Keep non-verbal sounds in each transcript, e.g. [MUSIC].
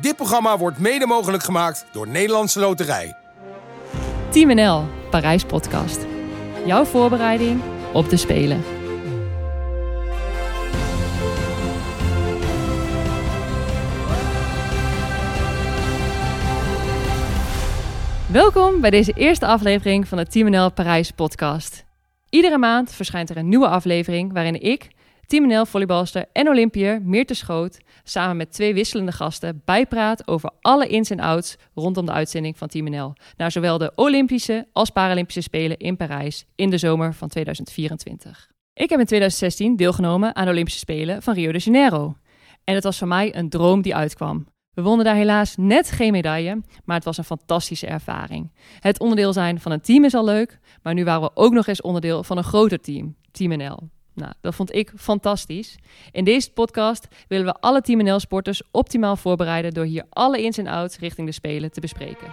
Dit programma wordt mede mogelijk gemaakt door Nederlandse Loterij. Team NL, Parijs Podcast. Jouw voorbereiding op de Spelen. Welkom bij deze eerste aflevering van de Team NL Parijs Podcast. Iedere maand verschijnt er een nieuwe aflevering waarin ik, Team NL volleybalster en Olympiër Meerte Schoot samen met twee wisselende gasten bijpraat over alle ins en outs rondom de uitzending van Team NL. Naar zowel de Olympische als Paralympische Spelen in Parijs in de zomer van 2024. Ik heb in 2016 deelgenomen aan de Olympische Spelen van Rio de Janeiro. En het was voor mij een droom die uitkwam. We wonnen daar helaas net geen medaille, maar het was een fantastische ervaring. Het onderdeel zijn van een team is al leuk, maar nu waren we ook nog eens onderdeel van een groter team, Team NL. Nou, dat vond ik fantastisch. In deze podcast willen we alle Team NL sporters optimaal voorbereiden door hier alle ins en outs richting de Spelen te bespreken.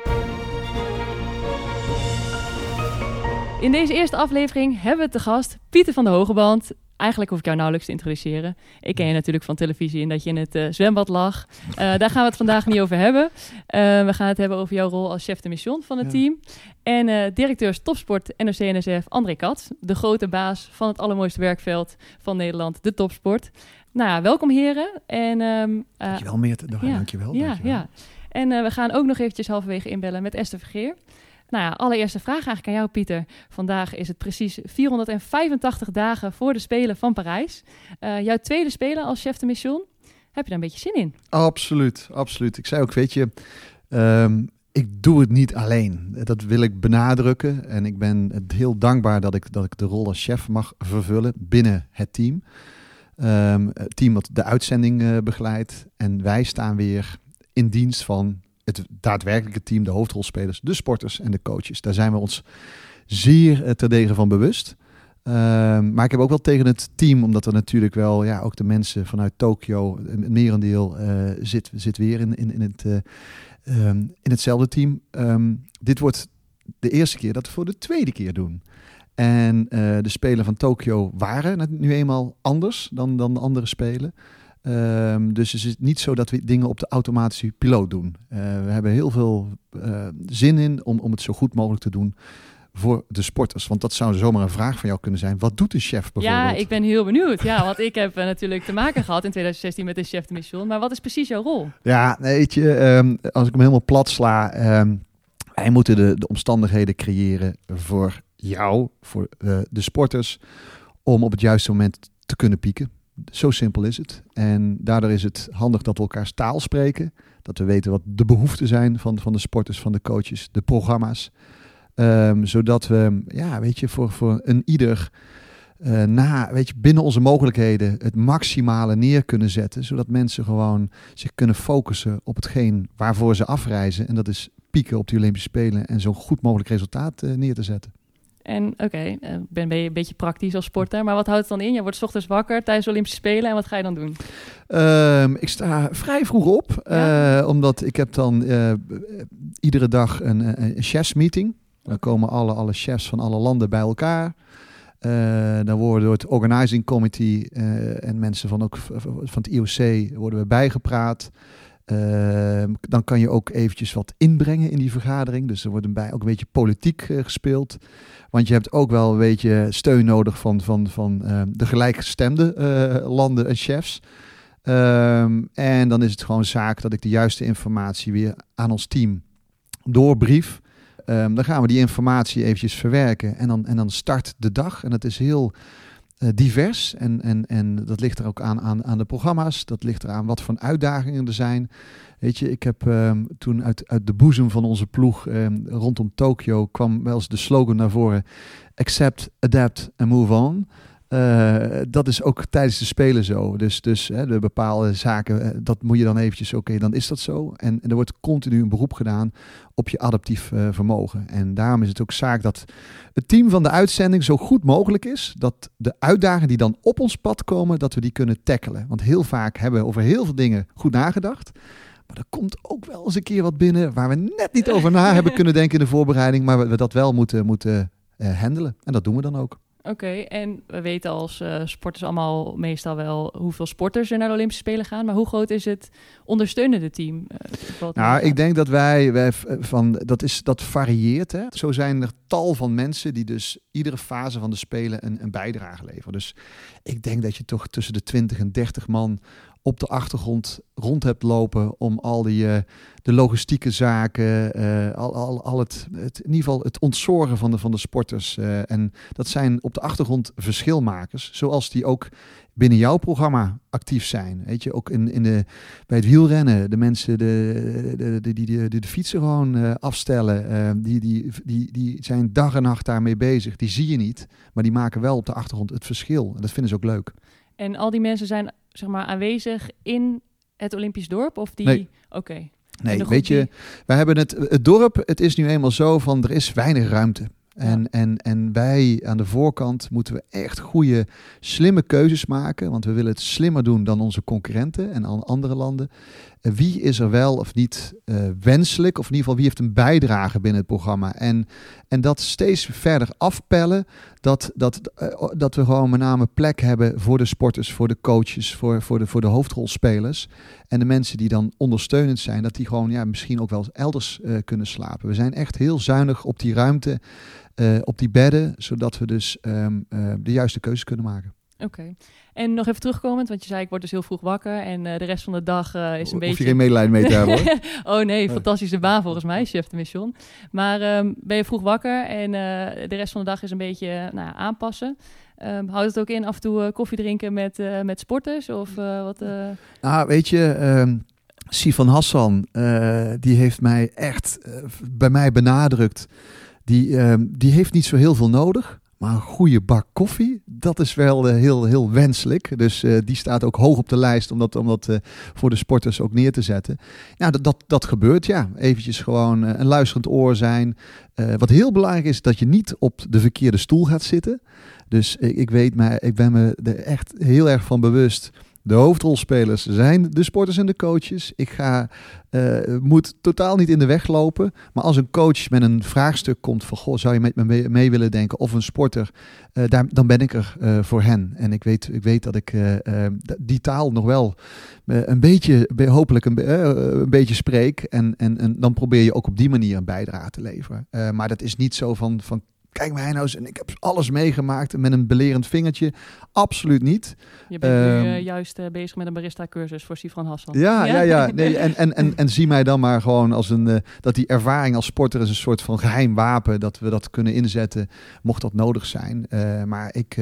In deze eerste aflevering hebben we te gast Pieter van de Hogeband. Eigenlijk hoef ik jou nauwelijks te introduceren. Ik ken je natuurlijk van televisie en dat je in het uh, zwembad lag. Uh, daar gaan we het vandaag niet over hebben. Uh, we gaan het hebben over jouw rol als chef de mission van het ja. team. En directeur topsport NOC-NSF André Kat. De grote baas van het allermooiste werkveld van Nederland, de topsport. Nou ja, welkom heren. En, um, dankjewel Meert, ja, dankjewel. Ja, dankjewel. ja. En we gaan ook nog eventjes halverwege inbellen met Esther Vergeer. Nou ja, allereerste vraag eigenlijk aan jou, Pieter. Vandaag is het precies 485 dagen voor de Spelen van Parijs. Uh, jouw tweede Spelen als chef de mission. Heb je daar een beetje zin in? Absoluut, absoluut. Ik zei ook, weet je, um, ik doe het niet alleen. Dat wil ik benadrukken. En ik ben heel dankbaar dat ik, dat ik de rol als chef mag vervullen binnen het team. Um, het team dat de uitzending uh, begeleidt. En wij staan weer in dienst van het daadwerkelijke team, de hoofdrolspelers, de sporters en de coaches. Daar zijn we ons zeer uh, terdege van bewust. Uh, maar ik heb ook wel tegen het team, omdat er natuurlijk wel ja, ook de mensen vanuit Tokio, een merendeel uh, zit, zit weer in, in, in, het, uh, um, in hetzelfde team. Um, dit wordt de eerste keer dat we voor de tweede keer doen. En de Spelen van Tokio waren nu eenmaal anders dan, dan de andere Spelen. Um, dus het is niet zo dat we dingen op de automatische piloot doen. Uh, we hebben heel veel uh, zin in om, om het zo goed mogelijk te doen voor de sporters. Want dat zou zomaar een vraag van jou kunnen zijn. Wat doet de chef bijvoorbeeld? Ja, ik ben heel benieuwd. Ja, want ik heb uh, natuurlijk te maken gehad in 2016 met de chef de mission. Maar wat is precies jouw rol? Ja, weet je, um, als ik hem helemaal plat sla... Um, wij moeten de, de omstandigheden creëren voor jou, voor de sporters... om op het juiste moment te kunnen pieken. Zo simpel is het. En daardoor is het handig dat we elkaars taal spreken. Dat we weten wat de behoeften zijn van, van de sporters, van de coaches, de programma's. Um, zodat we, ja, weet je, voor, voor een ieder uh, na, weet je, binnen onze mogelijkheden het maximale neer kunnen zetten. Zodat mensen gewoon zich kunnen focussen op hetgeen waarvoor ze afreizen. En dat is pieken op de Olympische Spelen en zo'n goed mogelijk resultaat uh, neer te zetten. En oké, okay, uh, ben je een beetje praktisch als sporter, maar wat houdt het dan in? Je wordt 's ochtends wakker tijdens de Olympische Spelen en wat ga je dan doen? Um, ik sta vrij vroeg op, ja. uh, omdat ik heb dan uh, iedere dag een, een chefsmeeting. Dan komen alle, alle chefs van alle landen bij elkaar. dan worden door het organizing committee en mensen van, ook, van het IOC worden we bijgepraat. Uh, dan kan je ook eventjes wat inbrengen in die vergadering. Dus er wordt bij ook een beetje politiek uh, gespeeld. Want je hebt ook wel een beetje steun nodig van, van, van uh, de gelijkgestemde landen en chefs. Um, en dan is het gewoon zaak dat ik de juiste informatie weer aan ons team doorbrief. Dan gaan we die informatie eventjes verwerken en dan, en dan start de dag. En dat is heel divers en, en, en dat ligt er ook aan, aan, aan de programma's. Dat ligt eraan wat voor uitdagingen er zijn. Weet je, ik heb um, toen uit, uit de boezem van onze ploeg um, rondom Tokio kwam wel eens de slogan naar voren: accept, adapt and move on. Uh, dat is ook tijdens de spelen zo. Dus, dus hè, de bepaalde zaken, dat moet je dan eventjes, oké, dan is dat zo. En, er wordt continu een beroep gedaan op je adaptief uh, vermogen. En daarom is het ook zaak dat het team van de uitzending zo goed mogelijk is. Dat de uitdagingen die dan op ons pad komen, dat we die kunnen tackelen. Want heel vaak hebben we over heel veel dingen goed nagedacht. Maar er komt ook wel eens een keer wat binnen waar we net niet over na hebben kunnen denken in de voorbereiding. Maar we, dat wel moeten, moeten handelen. En dat doen we dan ook. Oké, en we weten als uh, sporters allemaal meestal wel hoeveel sporters er naar de Olympische Spelen gaan. Maar hoe groot is het ondersteunende team? Uh, nou, ik denk dat wij, wij van, dat, is, dat varieert. Hè? Zo zijn er tal van mensen die dus iedere fase van de Spelen een, een bijdrage leveren. Dus ik denk dat je toch tussen de 20 en 30 man op de achtergrond rond hebt lopen om al die uh, de logistieke zaken, uh, al, al, al het, het, in ieder geval het ontzorgen van de, van de sporters. Uh, en dat zijn op de achtergrond verschilmakers, zoals die ook binnen jouw programma actief zijn. Weet je, ook in, in de, bij het wielrennen, de mensen de, de, die de, de, de fietsen gewoon afstellen, die, die, die, die zijn dag en nacht daarmee bezig. Die zie je niet, maar die maken wel op de achtergrond het verschil. En dat vinden ze ook leuk. En al die mensen zijn zeg maar, aanwezig in het Olympisch dorp? Of die... Nee. Oké. Nee, weet je, we hebben het, het dorp, het is nu eenmaal zo van, er is weinig ruimte. En, en, en wij aan de voorkant moeten we echt goede, slimme keuzes maken. Want we willen het slimmer doen dan onze concurrenten en andere landen. Eh, wie is er wel of niet uh, wenselijk? Of in ieder geval wie heeft een bijdrage binnen het programma? En, en dat steeds verder afpellen. Dat, dat, uh, dat we gewoon met name plek hebben voor de sporters, voor de coaches, voor, voor, de, voor de hoofdrolspelers. En de mensen die dan ondersteunend zijn, dat die gewoon ja, misschien ook wel elders kunnen slapen. We zijn echt heel zuinig op die ruimte. Op die bedden, zodat we dus uh, de juiste keuzes kunnen maken. Oké. Okay. En nog even terugkomend, want je zei ik word dus heel vroeg wakker en uh, de rest van de dag is een beetje... Hoef je geen medelijden mee te hebben hoor. oh nee, fantastische baan volgens mij, chef de mission. Maar um, ben je vroeg wakker en de rest van de dag is een beetje nou, aanpassen. Um, houdt het ook in af en toe koffie drinken met, met sporters of wat? Nou, weet je... Um, Sifan Hassan, die heeft mij echt bij mij benadrukt die, ehm, die heeft niet zo heel veel nodig. Maar een goede bak koffie, dat is wel uh, heel, heel wenselijk. Dus uh, die staat ook hoog op de lijst om dat, om dat uh, voor de sporters ook neer te zetten. Ja, dat, dat, dat gebeurt, ja. Eventjes gewoon een luisterend oor zijn. wat heel belangrijk is, dat je niet op de verkeerde stoel gaat zitten. Dus ik, ik weet, maar ik ben me er echt heel erg van bewust de hoofdrolspelers zijn de sporters en de coaches. Ik ga, uh, moet totaal niet in de weg lopen. Maar als een coach met een vraagstuk komt van... Goh, zou je met me mee, willen denken? Of een sporter, uh, daar, dan ben ik er uh, voor hen. En ik weet, ik weet dat ik die taal nog wel een beetje, hopelijk een, een, beetje spreek. En, en, en dan probeer je ook op die manier een bijdrage te leveren. maar dat is niet zo van, van kijk mij nou eens en ik heb alles meegemaakt met een belerend vingertje. Absoluut niet. Je bent um, nu uh, juist uh, bezig met een barista-cursus voor Sifran Hassan. Ja, ja, ja. [LAUGHS] Nee, en, en, en, en zie mij dan maar gewoon als een, uh, dat die ervaring als sporter is een soort van geheim wapen, dat we dat kunnen inzetten, mocht dat nodig zijn. maar ik,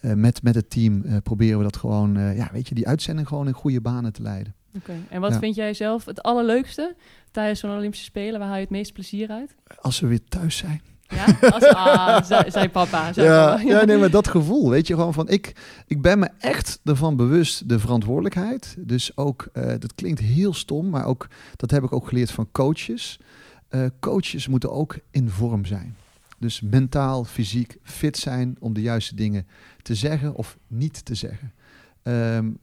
met, met het team proberen we dat gewoon, ja, weet je, die uitzending gewoon in goede banen te leiden. Oké, okay. en wat ja. vind jij zelf het allerleukste tijdens zo'n Olympische Spelen? Waar haal je het meest plezier uit? Als we weer thuis zijn. Ja, als, ah, zei, papa. Zei ja, papa. ja, nee, maar dat gevoel, weet je, gewoon van ik, ik ben me echt ervan bewust de verantwoordelijkheid. Dus ook, uh, dat klinkt heel stom, maar ook, dat heb ik ook geleerd van coaches. Uh, coaches moeten ook in vorm zijn. Dus mentaal, fysiek fit zijn om de juiste dingen te zeggen of niet te zeggen. Um,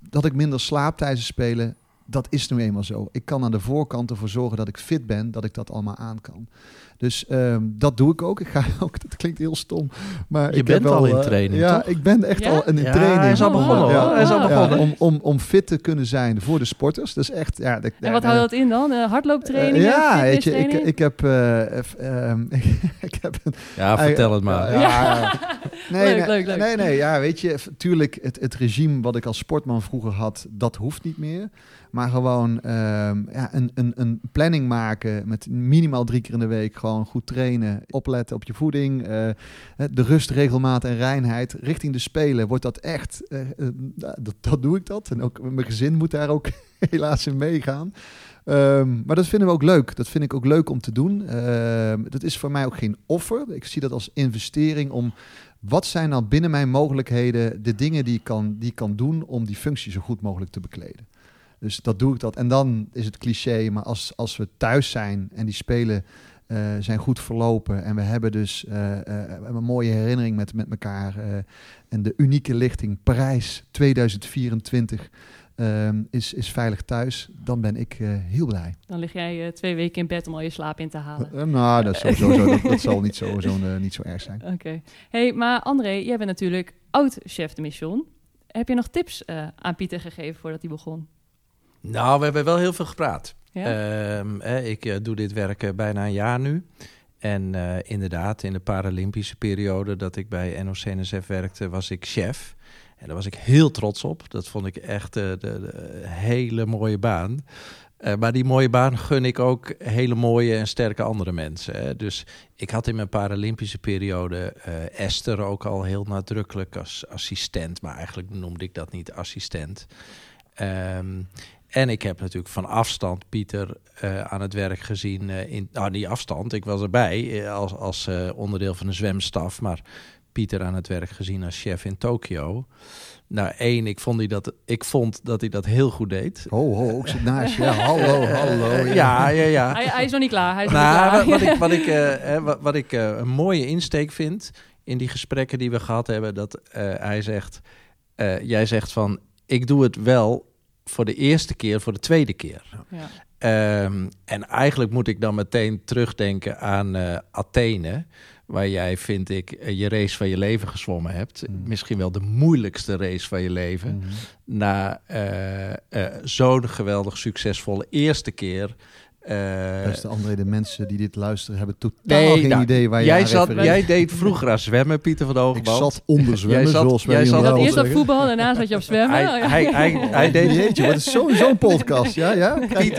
dat ik minder slaap tijdens spelen, dat is nu eenmaal zo. Ik kan aan de voorkant ervoor zorgen dat ik fit ben, dat ik dat allemaal aan kan. Dus um, dat doe ik ook. Ik ga [LAUGHS] ook. Dat klinkt heel stom, maar je ik bent heb wel, al in uh, training. Ja, toch? ik ben echt ja? al in ja, training. Hij is al begonnen. Ja. Hij is al Ja. begonnen. om, om, om fit te kunnen zijn voor de sporters. Dus echt, ja. De, En wat houdt dat in dan? Uh, hardlooptraining? Uh, ja, weet je, ik, ik heb, uh, um, [LAUGHS] ik heb een, Ja, vertel het maar. [LAUGHS] Nee, Leuk, nee, leuk, leuk. nee, nee, ja, weet je, tuurlijk, het, het regime wat ik als sportman vroeger had, dat hoeft niet meer. Maar gewoon um, ja, een, een, een planning maken met minimaal drie keer in de week goed trainen, opletten op je voeding, uh, de rust, regelmaat en reinheid. Richting de Spelen wordt dat echt, uh, uh, dat, doe ik dat. En ook mijn gezin moet daar ook [LAUGHS] helaas in meegaan. Um, maar dat vinden we ook leuk. Dat vind ik ook leuk om te doen. Uh, dat is voor mij ook geen offer. Ik zie dat als investering om wat zijn dan binnen mijn mogelijkheden de dingen die ik kan, die kan doen om die functie zo goed mogelijk te bekleden. Dus dat doe ik dat. En dan is het cliché, maar als, als we thuis zijn en die spelen uh, zijn goed verlopen en we hebben dus uh, uh, een mooie herinnering met, met elkaar en de unieke lichting Parijs 2024 ehm, is, is veilig thuis, dan ben ik eh, heel blij. Dan lig jij eh, twee weken in bed om al je slaap in te halen. Eh, nou, dat, is sowieso, dat, dat zal niet zo, zo, eh, niet zo erg zijn. Oké. Hey, maar André, jij bent natuurlijk oud-chef de mission. Heb je nog tips eh, aan Pieter gegeven voordat hij begon? Nou, we hebben wel heel veel gepraat. Ehm, ik eh, doe dit werk eh, bijna een jaar nu. En eh, inderdaad, in de Paralympische periode dat ik bij NOC-NSF werkte, was ik chef. En daar was ik heel trots op. Dat vond ik echt eh, de, de hele mooie baan. Maar die mooie baan gun ik ook hele mooie en sterke andere mensen. Hè. Dus ik had in mijn Paralympische periode Esther ook al heel nadrukkelijk als assistent. Maar eigenlijk noemde ik dat niet assistent. Ehm, en ik heb natuurlijk van afstand Pieter eh, aan het werk gezien. eh, in, nou, niet afstand, ik was erbij eh, als, als eh, onderdeel van de zwemstaf. Maar Pieter aan het werk gezien als chef in Tokio. Nou, één, ik vond, hij dat, ik vond dat hij dat heel goed deed. Ho, ho, ik zit naast je. [LAUGHS] Hallo, hallo. Eh, ja, ja, ja. Hij, hij is nog niet klaar. Hij is nog Nou, niet wat, klaar. wat ik, [LAUGHS] wat, ik, eh, hè, wat, wat ik eh, een mooie insteek vind in die gesprekken die we gehad hebben, dat eh, hij zegt, eh, jij zegt van, ik doe het wel voor de eerste keer, voor de tweede keer. Ja. Ehm, en eigenlijk moet ik dan meteen terugdenken aan eh, Athene, waar jij, vind ik, eh, je race van je leven gezwommen hebt. Mm. Misschien wel de moeilijkste race van je leven Mhm. na eh, eh, zo'n geweldig succesvolle eerste keer. Eh, Beste André, de mensen die dit luisteren hebben totaal Nee, geen nou, idee waar je jij, aan zat, refereert. jij deed vroeger aan zwemmen, Pieter van de Ik Hogeband. zat onder [LAUGHS] zwemmen, Jij zat- zoals wij jij zat- Eerst op voetbal, daarna zat je op zwemmen. Hij, Oh, ja. hij, hij, [LAUGHS] hij deed, Jeetje, wat is zo'n zo'n [LAUGHS] podcast, ja? ja? Kijk,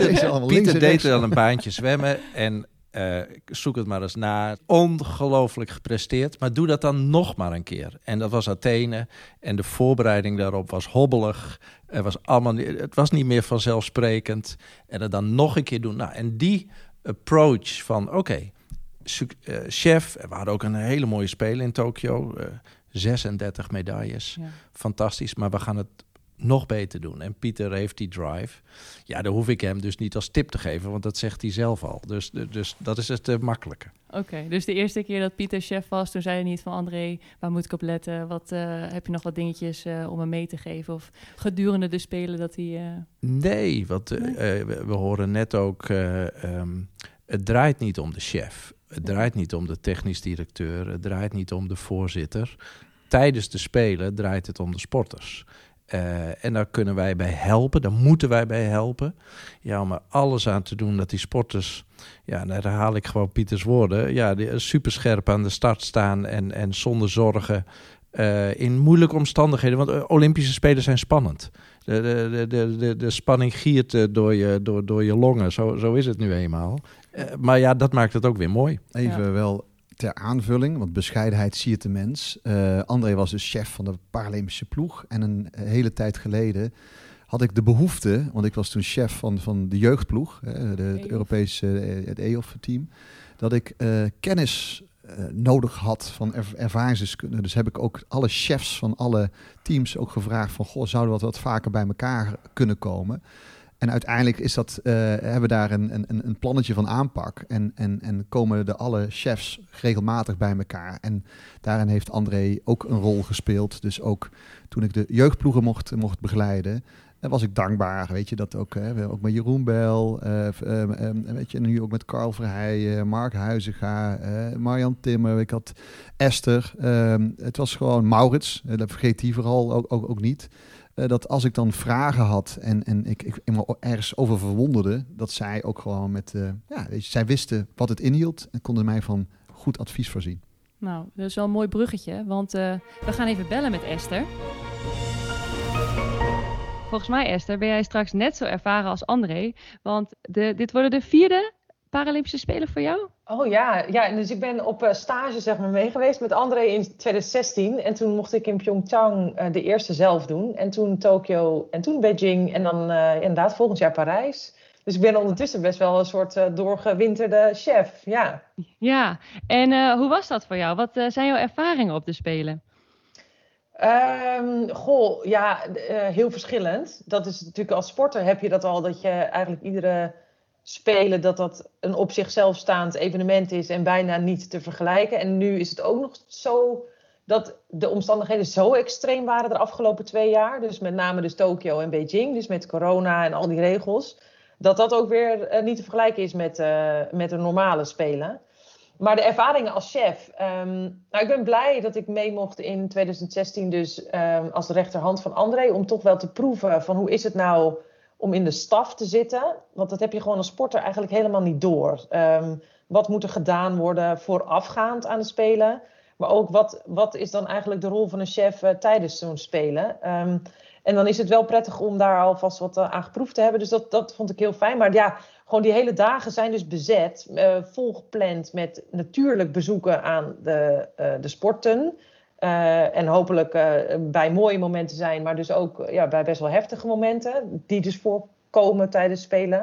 Pieter, deed dan een baantje zwemmen en eh, zoek het maar eens na. Ongelooflijk gepresteerd, maar doe dat dan nog maar een keer. En dat was Athene en de voorbereiding daarop was hobbelig. Het was, allemaal, niet- het was niet meer vanzelfsprekend. En het dan nog een keer doen. Nou, en die approach van, oké, eh, chef, we hadden ook een hele mooie speler in Tokio. eh, 36 medailles Ja. fantastisch, maar we gaan het nog beter doen. En Pieter heeft die drive. Ja, daar hoef ik hem dus niet als tip te geven, want dat zegt hij zelf al. Dus, dus dat is het uh, makkelijke. Oké, dus de eerste keer dat Pieter chef was, toen zei hij niet van André, waar moet ik op letten? Wat, eh, heb je nog wat dingetjes eh, om hem mee te geven? Of gedurende de spelen dat hij... eh, Nee, want eh, Nee? eh, we, we horen net ook, eh, ehm, het draait niet om de chef. Het draait niet om de technisch directeur. Het draait niet om de voorzitter. Tijdens de spelen draait het om de sporters. Eh, en daar kunnen wij bij helpen, daar moeten wij bij helpen. Ja, om er alles aan te doen dat die sporters, ja, daar haal ik gewoon Pieters woorden, ja, die super scherp aan de start staan en, en zonder zorgen uh, in moeilijke omstandigheden. Want uh, Olympische Spelen zijn spannend. De, de, de, de, de spanning giert door, je, door, door je longen, zo, zo is het nu eenmaal. Uh, maar ja, dat maakt het ook weer mooi. Even ja. wel ter aanvulling, want bescheidenheid siert de mens. Uh, André was dus chef van de Paralympische ploeg. En een hele tijd geleden had ik de behoefte, want ik was toen chef van, van de jeugdploeg, hè, de, het Europese het EOF-team, dat ik uh, kennis uh, nodig had van er, ervaringsdeskundigen. Dus heb ik ook alle chefs van alle teams ook gevraagd van, goh, zouden we wat, wat vaker bij elkaar kunnen komen? En uiteindelijk is dat, uh, hebben we daar een, een, een plannetje van aanpak. En, en, en komen de alle chefs regelmatig bij elkaar. En daarin heeft André ook een rol gespeeld. Dus ook toen ik de jeugdploegen mocht, mocht begeleiden, was ik dankbaar. Weet je, dat ook, hè, ook met Jeroen Bel, uh, weet je, nu ook met Carl Verheijen, Mark Huizinga, Marian Timmer, ik had Esther. het was gewoon Maurits, dat vergeet die vooral ook, ook, ook niet. Uh, dat als ik dan vragen had en, en ik, ik, me ergens over verwonderde, dat zij ook gewoon met, uh, ja, zij wisten wat het inhield en konden mij van goed advies voorzien. Nou, dat is wel een mooi bruggetje, want uh, we gaan even bellen met Esther. Volgens mij, Esther, ben jij straks net zo ervaren als André, want de, dit worden de vierde Paralympische Spelen voor jou? Oh ja, ja dus ik ben op uh, stage zeg maar mee geweest met André in 2016. En toen mocht ik in Pyeongchang uh, de eerste zelf doen. En toen Tokio en toen Beijing en dan uh, inderdaad volgend jaar Parijs. Dus ik ben ondertussen best wel een soort doorgewinterde chef, ja. Ja, en hoe was dat voor jou? Wat zijn jouw ervaringen op de Spelen? Um, goh, ja, heel verschillend. Dat is natuurlijk als sporter heb je dat al, dat je eigenlijk iedere spelen dat dat een op zichzelf staand evenement is en bijna niet te vergelijken. En nu is het ook nog zo dat de omstandigheden zo extreem waren de afgelopen twee jaar. Dus met name dus Tokio en Beijing, dus met corona en al die regels. Dat dat ook weer eh, niet te vergelijken is met, uh, met een normale spelen. Maar de ervaringen als chef. Um, nou, ik ben blij dat ik mee mocht in 2016, dus um, als de rechterhand van André, om toch wel te proeven van hoe is het nou om in de staf te zitten. Want dat heb je gewoon als sporter eigenlijk helemaal niet door. Um, wat moet er gedaan worden voorafgaand aan het spelen? Maar ook wat, wat is dan eigenlijk de rol van een chef uh, tijdens zo'n spelen? en dan is het wel prettig om daar alvast wat uh, aan geproefd te hebben. Dus dat, dat vond ik heel fijn. Maar ja, gewoon die hele dagen zijn dus bezet, uh, volgepland met natuurlijk bezoeken aan de, de sporten. Uh, en hopelijk bij mooie momenten zijn, maar dus ook ja, bij best wel heftige momenten, die dus voorkomen tijdens spelen.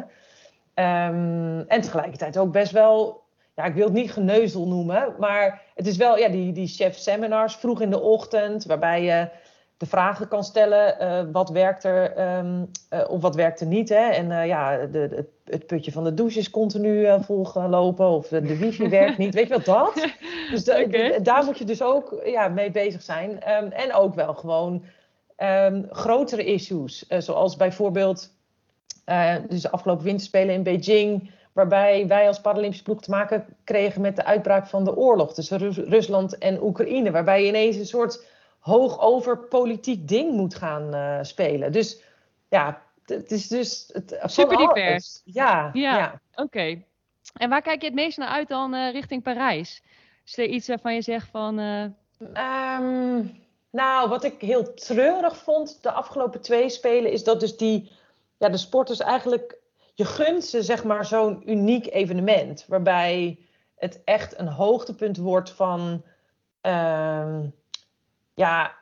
Um, en tegelijkertijd ook best wel, ja, ik wil het niet geneuzel noemen, maar het is wel ja, die, die chef seminars vroeg in de ochtend, waarbij je de vragen kan stellen. Uh, wat werkt er um, uh, of wat werkt er niet. Hè? En uh, ja, de, de, het putje van de douche is continu volgelopen. Of de, de wifi [LAUGHS] werkt niet. Weet je wat dat? Dus de, okay. daar moet je dus ook ja, mee bezig zijn. Um, en ook wel gewoon um, grotere issues. zoals bijvoorbeeld dus de afgelopen winterspelen in Beijing. Waarbij wij als Paralympische ploeg te maken kregen met de uitbraak van de oorlog tussen Ru Rusland en Oekraïne. Waarbij je ineens een soort hoog over politiek ding moet gaan uh, spelen. Dus ja, het is dus... Het, Super divers. Ja, ja. ja. oké. Okay. En waar kijk je het meest naar uit dan uh, richting Parijs? Is er iets waarvan je zegt van... Uh... Um, nou, wat ik heel treurig vond de afgelopen twee spelen... is dat dus die, ja, de sporters eigenlijk... Je gunt ze zeg maar zo'n uniek evenement... waarbij het echt een hoogtepunt wordt van... Um, ja,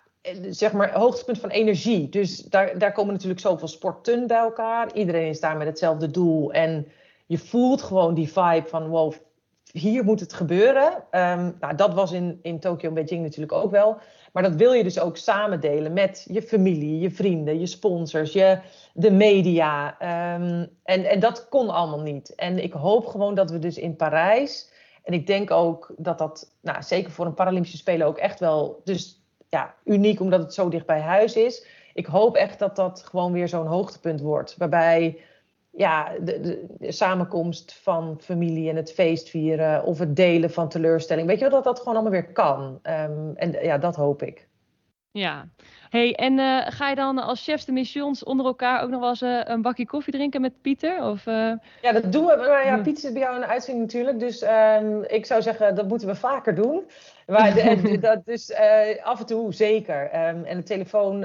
zeg maar, hoogtepunt van energie. Dus daar, daar komen natuurlijk zoveel sporten bij elkaar. Iedereen is daar met hetzelfde doel. En je voelt gewoon die vibe van, wow, hier moet het gebeuren. Um, nou, dat was in, in Tokio en Beijing natuurlijk ook wel. Maar dat wil je dus ook samen delen met je familie, je vrienden, je sponsors, je, de media. Um, en, en dat kon allemaal niet. En ik hoop gewoon dat we dus in Parijs... En ik denk ook dat dat, nou, zeker voor een Paralympische Spelen ook echt wel... Dus ja, uniek omdat het zo dicht bij huis is. Ik hoop echt dat dat gewoon weer zo'n hoogtepunt wordt. Waarbij ja, de, de, samenkomst van familie en het feestvieren of het delen van teleurstelling. Weet je wel, dat dat gewoon allemaal weer kan. Um, en ja, dat hoop ik. Ja. Hey, en uh, ga je dan als chefs de missions onder elkaar ook nog wel eens uh, een bakje koffie drinken met Pieter? Of, uh... Ja, dat doen we. Maar ja, Pieter zit bij jou in de uitzending natuurlijk. Dus um, ik zou zeggen, dat moeten we vaker doen. Maar de, [LAUGHS] dat is af en toe zeker. Um, en de telefoon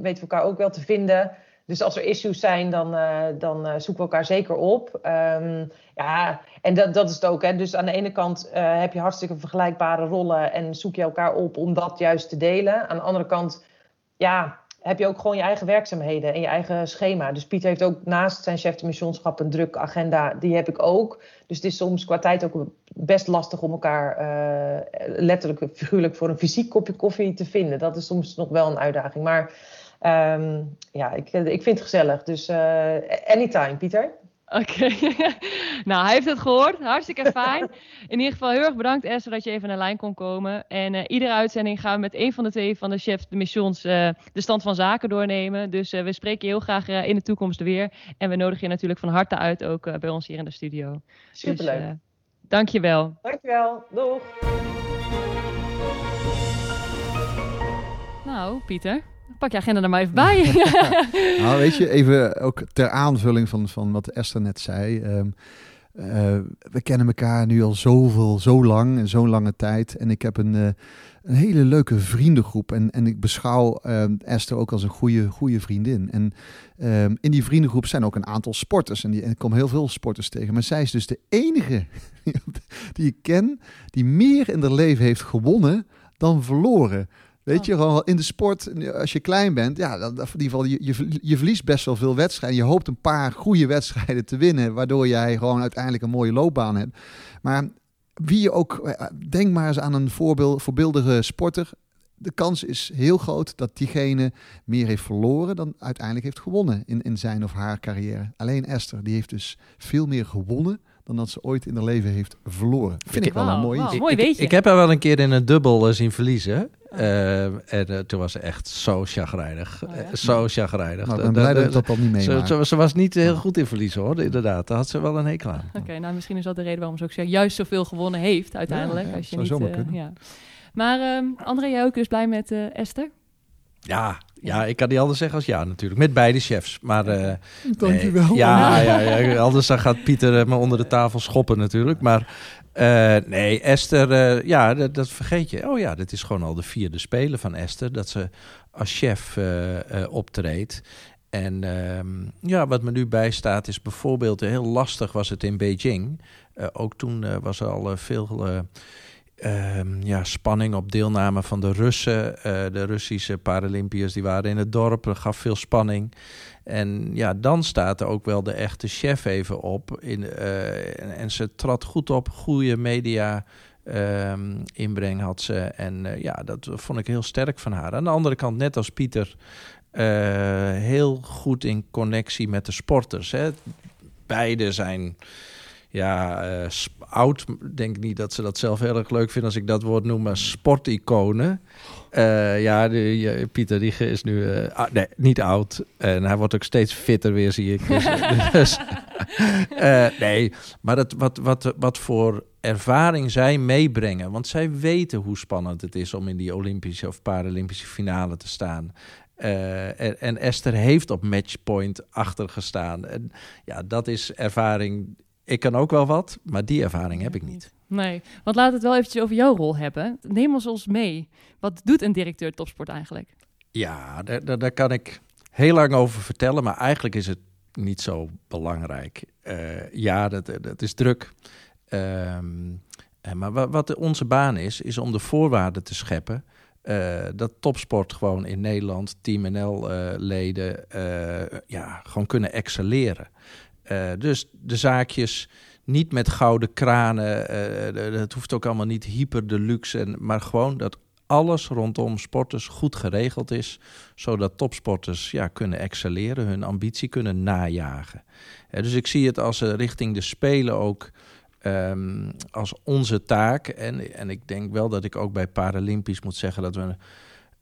weten we elkaar ook wel te vinden. Dus als er issues zijn, dan, dan zoeken we elkaar zeker op. Um, ja, en dat, dat is het ook. Hè. Dus aan de ene kant uh, heb je hartstikke vergelijkbare rollen en zoek je elkaar op om dat juist te delen. Aan de andere kant, ja, heb je ook gewoon je eigen werkzaamheden en je eigen schema. Dus Piet heeft ook naast zijn chef de missionschap een druk agenda. Die heb ik ook. Dus het is soms qua tijd ook best lastig om elkaar letterlijk, figuurlijk voor een fysiek kopje koffie te vinden. Dat is soms nog wel een uitdaging. Maar Um, ja, ik, ik vind het gezellig. Dus uh, anytime, Pieter. Oké. Okay. [LAUGHS] nou, hij heeft het gehoord. Hartstikke fijn. In ieder geval heel erg bedankt, Esther, dat je even naar lijn kon komen. En uh, iedere uitzending gaan we met een van de twee van de chefs de missions uh, de stand van zaken doornemen. Dus we spreken je heel graag in de toekomst weer. En we nodigen je natuurlijk van harte uit ook bij ons hier in de studio. Superleuk. Dus, dank je wel. Dank je wel. Doeg. Nou, Pieter. Pak je agenda er maar even bij. [LAUGHS] nou, weet je, even ook ter aanvulling van, van wat Esther net zei. Um, uh, we kennen elkaar nu al zoveel, zo lang en zo'n lange tijd. En ik heb een, uh, een hele leuke vriendengroep. En, en ik beschouw uh, Esther ook als een goede, goede vriendin. En um, in die vriendengroep zijn ook een aantal sporters. En, die, en ik kom heel veel sporters tegen. Maar zij is dus de enige [LAUGHS] die ik ken die meer in haar leven heeft gewonnen dan verloren. Weet je, gewoon in de sport, als je klein bent, ja, dan, in ieder geval, je, je, je verliest best wel veel wedstrijden. Je hoopt een paar goede wedstrijden te winnen, waardoor jij gewoon uiteindelijk een mooie loopbaan hebt. Maar wie je ook, denk maar eens aan een voorbeeld, voorbeeldige sporter. de kans is heel groot dat diegene meer heeft verloren dan uiteindelijk heeft gewonnen in, in zijn of haar carrière. Alleen Esther, die heeft dus veel meer gewonnen dan dat ze ooit in haar leven heeft verloren. Vind ik wel een mooi. Mooi ik, weet je. Ik heb haar wel een keer in een dubbel eh, zien verliezen. Eh, en eh, toen was ze echt zo chagrijnig. Oh ja? Zo chagrijnig. Nou, ik Dat- ben blij dat ik dat- al niet ze, meemaak. ze, ze was niet heel goed in verliezen hoor, inderdaad. Daar had ze wel een hekel aan. Oké, nou misschien is dat de reden waarom ze ook zo- juist zoveel gewonnen heeft uiteindelijk. Ja, ja, als je zou niet, zomaar kunnen. ja. Maar ehm, André, jij ook dus blij met Esther? Ja, ja, ik kan niet anders zeggen als ja natuurlijk. Met beide chefs. Maar eh, Dankjewel. Nee, [LAUGHS] ja, ja, ja, anders dan gaat Pieter eh, me onder de tafel schoppen natuurlijk. Maar eh, nee, Esther, ja, dat, dat vergeet je. Oh ja, dit is gewoon al de vierde spelen van Esther. Dat ze als chef optreedt. En ehm, ja, wat me nu bijstaat is bijvoorbeeld, heel lastig was het in Beijing. Ook toen was er al veel eh, ehm, ja, spanning op deelname van de Russen. Eh, de Russische Paralympiërs die waren in het dorp, dat gaf veel spanning. En ja, dan staat er ook wel de echte chef even op. In, eh, en, ze trad goed op, goede media ehm, inbreng had ze. En eh, ja, dat vond ik heel sterk van haar. Aan de andere kant, net als Pieter, heel goed in connectie met de sporters. Hè. Beide zijn ja, oud. Denk niet dat ze dat zelf heel erg leuk vinden als ik dat woord noem, maar sporticonen. Eh, ja, de, je- Pieter die is nu eh, ah, nee, niet oud. En hij wordt ook steeds fitter weer, zie ik. Dus, [LAUGHS] dus, eh, nee, maar het, wat, wat, wat voor ervaring zij meebrengen. Want zij weten hoe spannend het is om in die Olympische of Paralympische finale te staan. En, en Esther heeft op matchpoint achtergestaan. En ja, dat is ervaring. Ik kan ook wel wat, maar die ervaring heb ik niet. Nee, want laat het wel eventjes over jouw rol hebben. Neem ons ons mee. Wat doet een directeur topsport eigenlijk? Ja, daar, daar, kan ik heel lang over vertellen, maar eigenlijk is het niet zo belangrijk. Eh, ja, dat, dat is druk. Ehm, eh, maar wa- wat onze baan is, is om de voorwaarden te scheppen. eh, dat topsport gewoon in Nederland, Team NL-leden, ja, gewoon kunnen excelleren. Eh, dus de zaakjes niet met gouden kranen, eh, de- het hoeft ook allemaal niet hyper deluxe, en, maar gewoon dat alles rondom sporters goed geregeld is, zodat topsporters ja, kunnen excelleren, hun ambitie kunnen najagen. Eh, dus ik zie het als richting de Spelen ook ehm, als onze taak. En, en ik denk wel dat ik ook bij Paralympisch moet zeggen dat we een,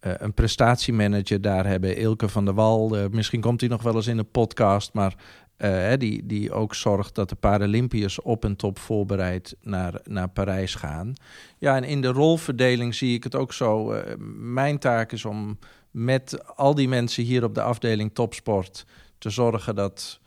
een prestatiemanager daar hebben, Ilke van der Wal. Misschien komt hij nog wel eens in een podcast, maar eh, die, die ook zorgt dat de Paralympiërs op en top voorbereid naar, naar Parijs gaan. Ja, en in de rolverdeling zie ik het ook zo. eh, mijn taak is om met al die mensen hier op de afdeling topsport te zorgen dat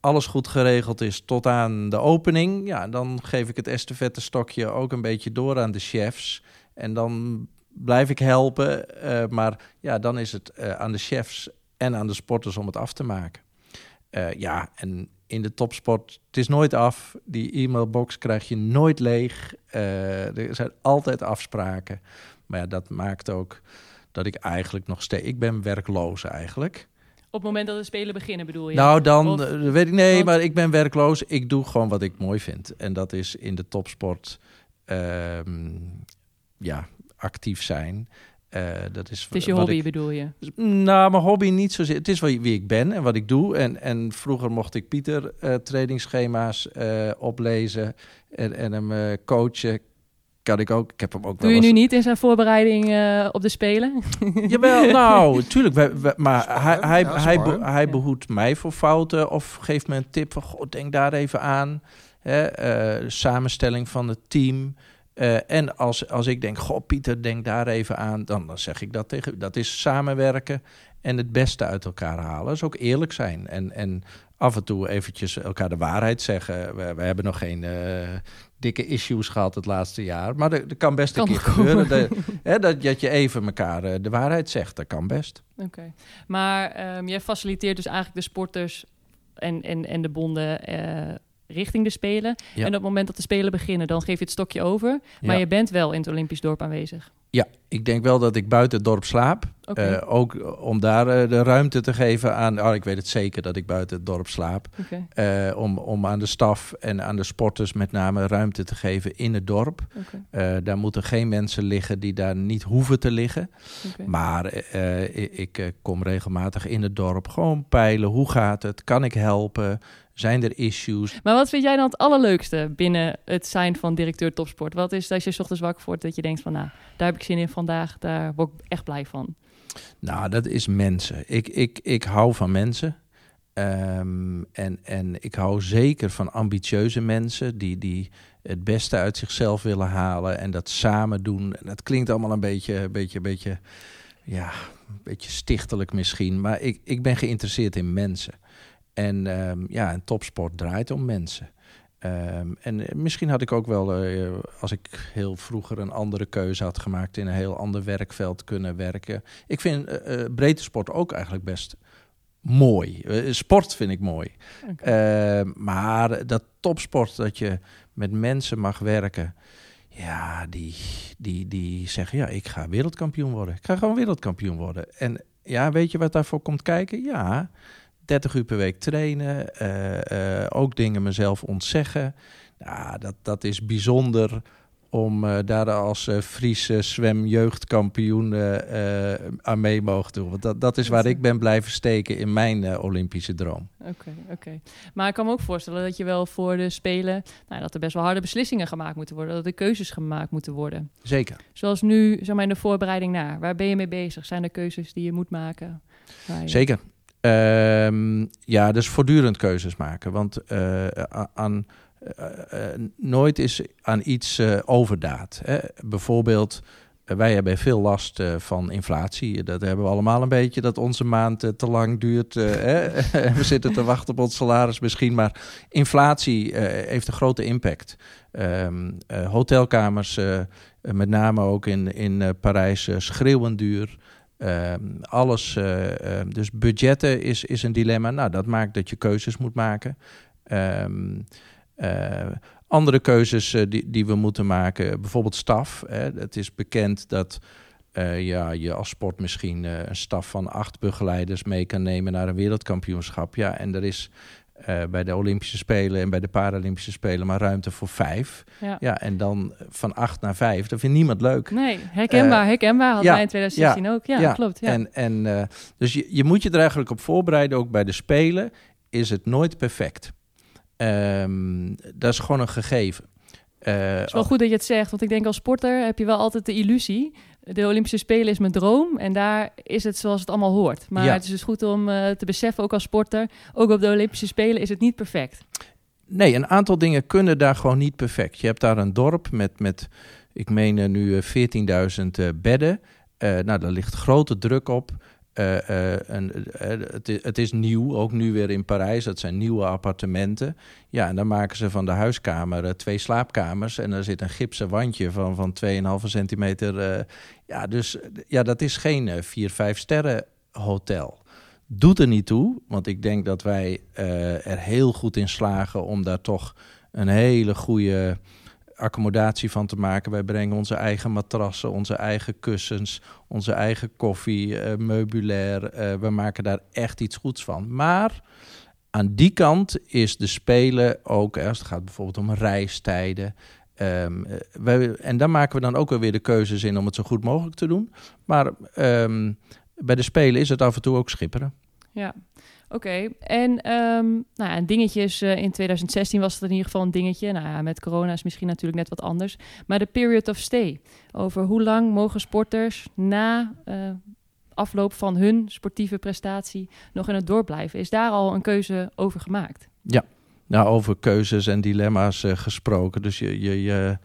alles goed geregeld is tot aan de opening. Ja, dan geef ik het estafette stokje ook een beetje door aan de chefs. En dan blijf ik helpen. eh, maar ja, dan is het aan de chefs en aan de sporters om het af te maken. Eh, ja, en in de topsport, het is nooit af. Die e-mailbox krijg je nooit leeg. Eh, er zijn altijd afspraken. Maar ja, dat maakt ook dat ik eigenlijk nog steeds... Ik ben werkloos eigenlijk. Op het moment dat de Spelen beginnen bedoel je? Nou, dan Of- eh, weet ik nee, want- maar ik ben werkloos. Ik doe gewoon wat ik mooi vind. En dat is in de topsport ehm, ja, actief zijn. Eh, dat is het is je wat hobby ik- bedoel je? nou, mijn hobby niet zozeer. Het is wel wie ik ben en wat ik doe. En, en vroeger mocht ik Pieter eh trainingsschema's eh, oplezen en, en hem eh, coachen. Kan ik ook. Ik heb hem ook Doe wel je nu niet in zijn voorbereiding eh, op de Spelen? [LAUGHS] Jawel, nou, tuurlijk. wij- wij- maar Sparren, hij, hij, ja, hij, be- hij Ja. behoedt mij voor fouten of geeft me een tip van, goh, denk daar even aan. Hè, eh, samenstelling van het team. Eh, en als, als ik denk, goh, Pieter, denk daar even aan, dan, dan zeg ik dat tegen u. Dat is samenwerken en het beste uit elkaar halen. Dat is ook eerlijk zijn. En, en af en toe eventjes elkaar de waarheid zeggen. We, we hebben nog geen eh, dikke issues gehad het laatste jaar. Maar er kan best Kan een keer gebeuren. dat- hè, dat, dat je even elkaar eh, de waarheid zegt. Dat kan best. Oké. Maar ehm, jij faciliteert dus eigenlijk de sporters en, en, en de bonden richting de Spelen. Ja. En op het moment dat de Spelen beginnen, dan geef je het stokje over. Maar Ja. je bent wel in het Olympisch dorp aanwezig. Ja, ik denk wel dat ik buiten het dorp slaap. Eh, ook om daar eh, de ruimte te geven aan. Oh, ik weet het zeker dat ik buiten het dorp slaap. Eh, om, om aan de staf en aan de sporters met name ruimte te geven in het dorp. daar moeten geen mensen liggen die daar niet hoeven te liggen. Maar ik, kom regelmatig in het dorp. Gewoon peilen. Hoe gaat het? Kan ik helpen? Zijn er issues? Maar wat vind jij dan het allerleukste binnen het zijn van directeur topsport? Wat is als je 's ochtends wakker wordt dat je denkt van, nou, daar ik zin in vandaag, daar word ik echt blij van. Nou, dat is mensen. Ik, ik, ik hou van mensen. Ehm, en, en ik hou zeker van ambitieuze mensen die, die het beste uit zichzelf willen halen en dat samen doen. En dat klinkt allemaal een beetje, een beetje, een beetje, ja, een beetje stichtelijk misschien. Maar ik, ik ben geïnteresseerd in mensen. En ehm, ja, en topsport draait om mensen. Ehm, en eh, misschien had ik ook wel, eh, als ik heel vroeger een andere keuze had gemaakt, in een heel ander werkveld kunnen werken. Ik vind eh, breedte sport ook eigenlijk best mooi. Sport vind ik mooi. Ehm, maar dat topsport, dat je met mensen mag werken. Ja, die, die, die zeggen, ja, ik ga wereldkampioen worden. Ik ga gewoon wereldkampioen worden. En ja, weet je wat daarvoor komt kijken? Ja, 30 uur per week trainen. eh, eh, ook dingen mezelf ontzeggen. Ja, dat, dat is bijzonder om eh, daar als Friese zwemjeugdkampioen aan mee mogen doen. Want dat, dat is waar ik ben blijven steken in mijn Olympische droom. Oké, oké. Maar ik kan me ook voorstellen dat je wel voor de Spelen... Nou, dat er best wel harde beslissingen gemaakt moeten worden. Dat er keuzes gemaakt moeten worden. Zeker. Zoals nu, zeg maar, in de voorbereiding naar. Waar ben je mee bezig? Zijn er keuzes die je moet maken? Je- Zeker. Ehm, ja, dus voortdurend keuzes maken. Want eh, aan, eh, eh, nooit is aan iets overdaad. Hè. Bijvoorbeeld, wij hebben veel last van inflatie. Dat hebben we allemaal een beetje, dat onze maand te lang duurt. hè. [LAUGHS] we zitten te wachten op ons salaris misschien. Maar inflatie heeft een grote impact. Ehm, eh, hotelkamers, met name ook in, in Parijs, schreeuwend duur. Ehm, alles, eh, ehm, dus budgetten is, is een dilemma. Nou, dat maakt dat je keuzes moet maken. Ehm, eh, andere keuzes eh, die, die we moeten maken, bijvoorbeeld staf. Hè. Het is bekend dat ja, je als sport misschien een staf van acht begeleiders mee kan nemen naar een wereldkampioenschap. Ja, en er is eh, bij de Olympische Spelen en bij de Paralympische Spelen maar ruimte voor vijf. Ja. Ja, en dan van acht naar vijf, dat vindt niemand leuk. Nee, herkenbaar, herkenbaar. Had ja, wij in 2016 ook. Ja, klopt. Ja. En, en, eh, dus je, je moet je er eigenlijk op voorbereiden, ook bij de Spelen is het nooit perfect. Ehm, dat is gewoon een gegeven. Het is wel goed dat je het zegt, want ik denk als sporter heb je wel altijd de illusie. De Olympische Spelen is mijn droom en daar is het zoals het allemaal hoort. Maar Ja. het is dus goed om eh, te beseffen, ook als sporter, ook op de Olympische Spelen is het niet perfect. Nee, een aantal dingen kunnen daar gewoon niet perfect. Je hebt daar een dorp met, met ik meen eh, nu eh, 14.000 eh, bedden. Nou, daar ligt grote druk op. Eh, eh, en, eh, het, het is nieuw, ook nu weer in Parijs. Dat zijn nieuwe appartementen. Ja, en dan maken ze van de huiskamer twee slaapkamers. En er zit een gipsen wandje van, van 2,5 centimeter. ja, dus ja, dat is geen eh, 4, 5 sterren hotel. Doet er niet toe, want ik denk dat wij er heel goed in slagen om daar toch een hele goede accommodatie van te maken. Wij brengen onze eigen matrassen, onze eigen kussens, onze eigen koffie, eh, meubilair. Eh, we maken daar echt iets goeds van. Maar aan die kant is de spelen ook, hè, als het gaat bijvoorbeeld om reistijden. eh, wij, en daar maken we dan ook weer de keuzes in om het zo goed mogelijk te doen. Maar ehm, bij de spelen is het af en toe ook schipperen. Ja, oké. En, ehm, nou ja, dingetjes, eh, in 2016 was het in ieder geval een dingetje. Nou ja, met corona is misschien natuurlijk net wat anders. Maar de period of stay, over hoe lang mogen sporters na eh, afloop van hun sportieve prestatie nog in het dorp blijven? Is daar al een keuze over gemaakt? Nou, over keuzes en dilemma's eh, gesproken. Dus je, je, je,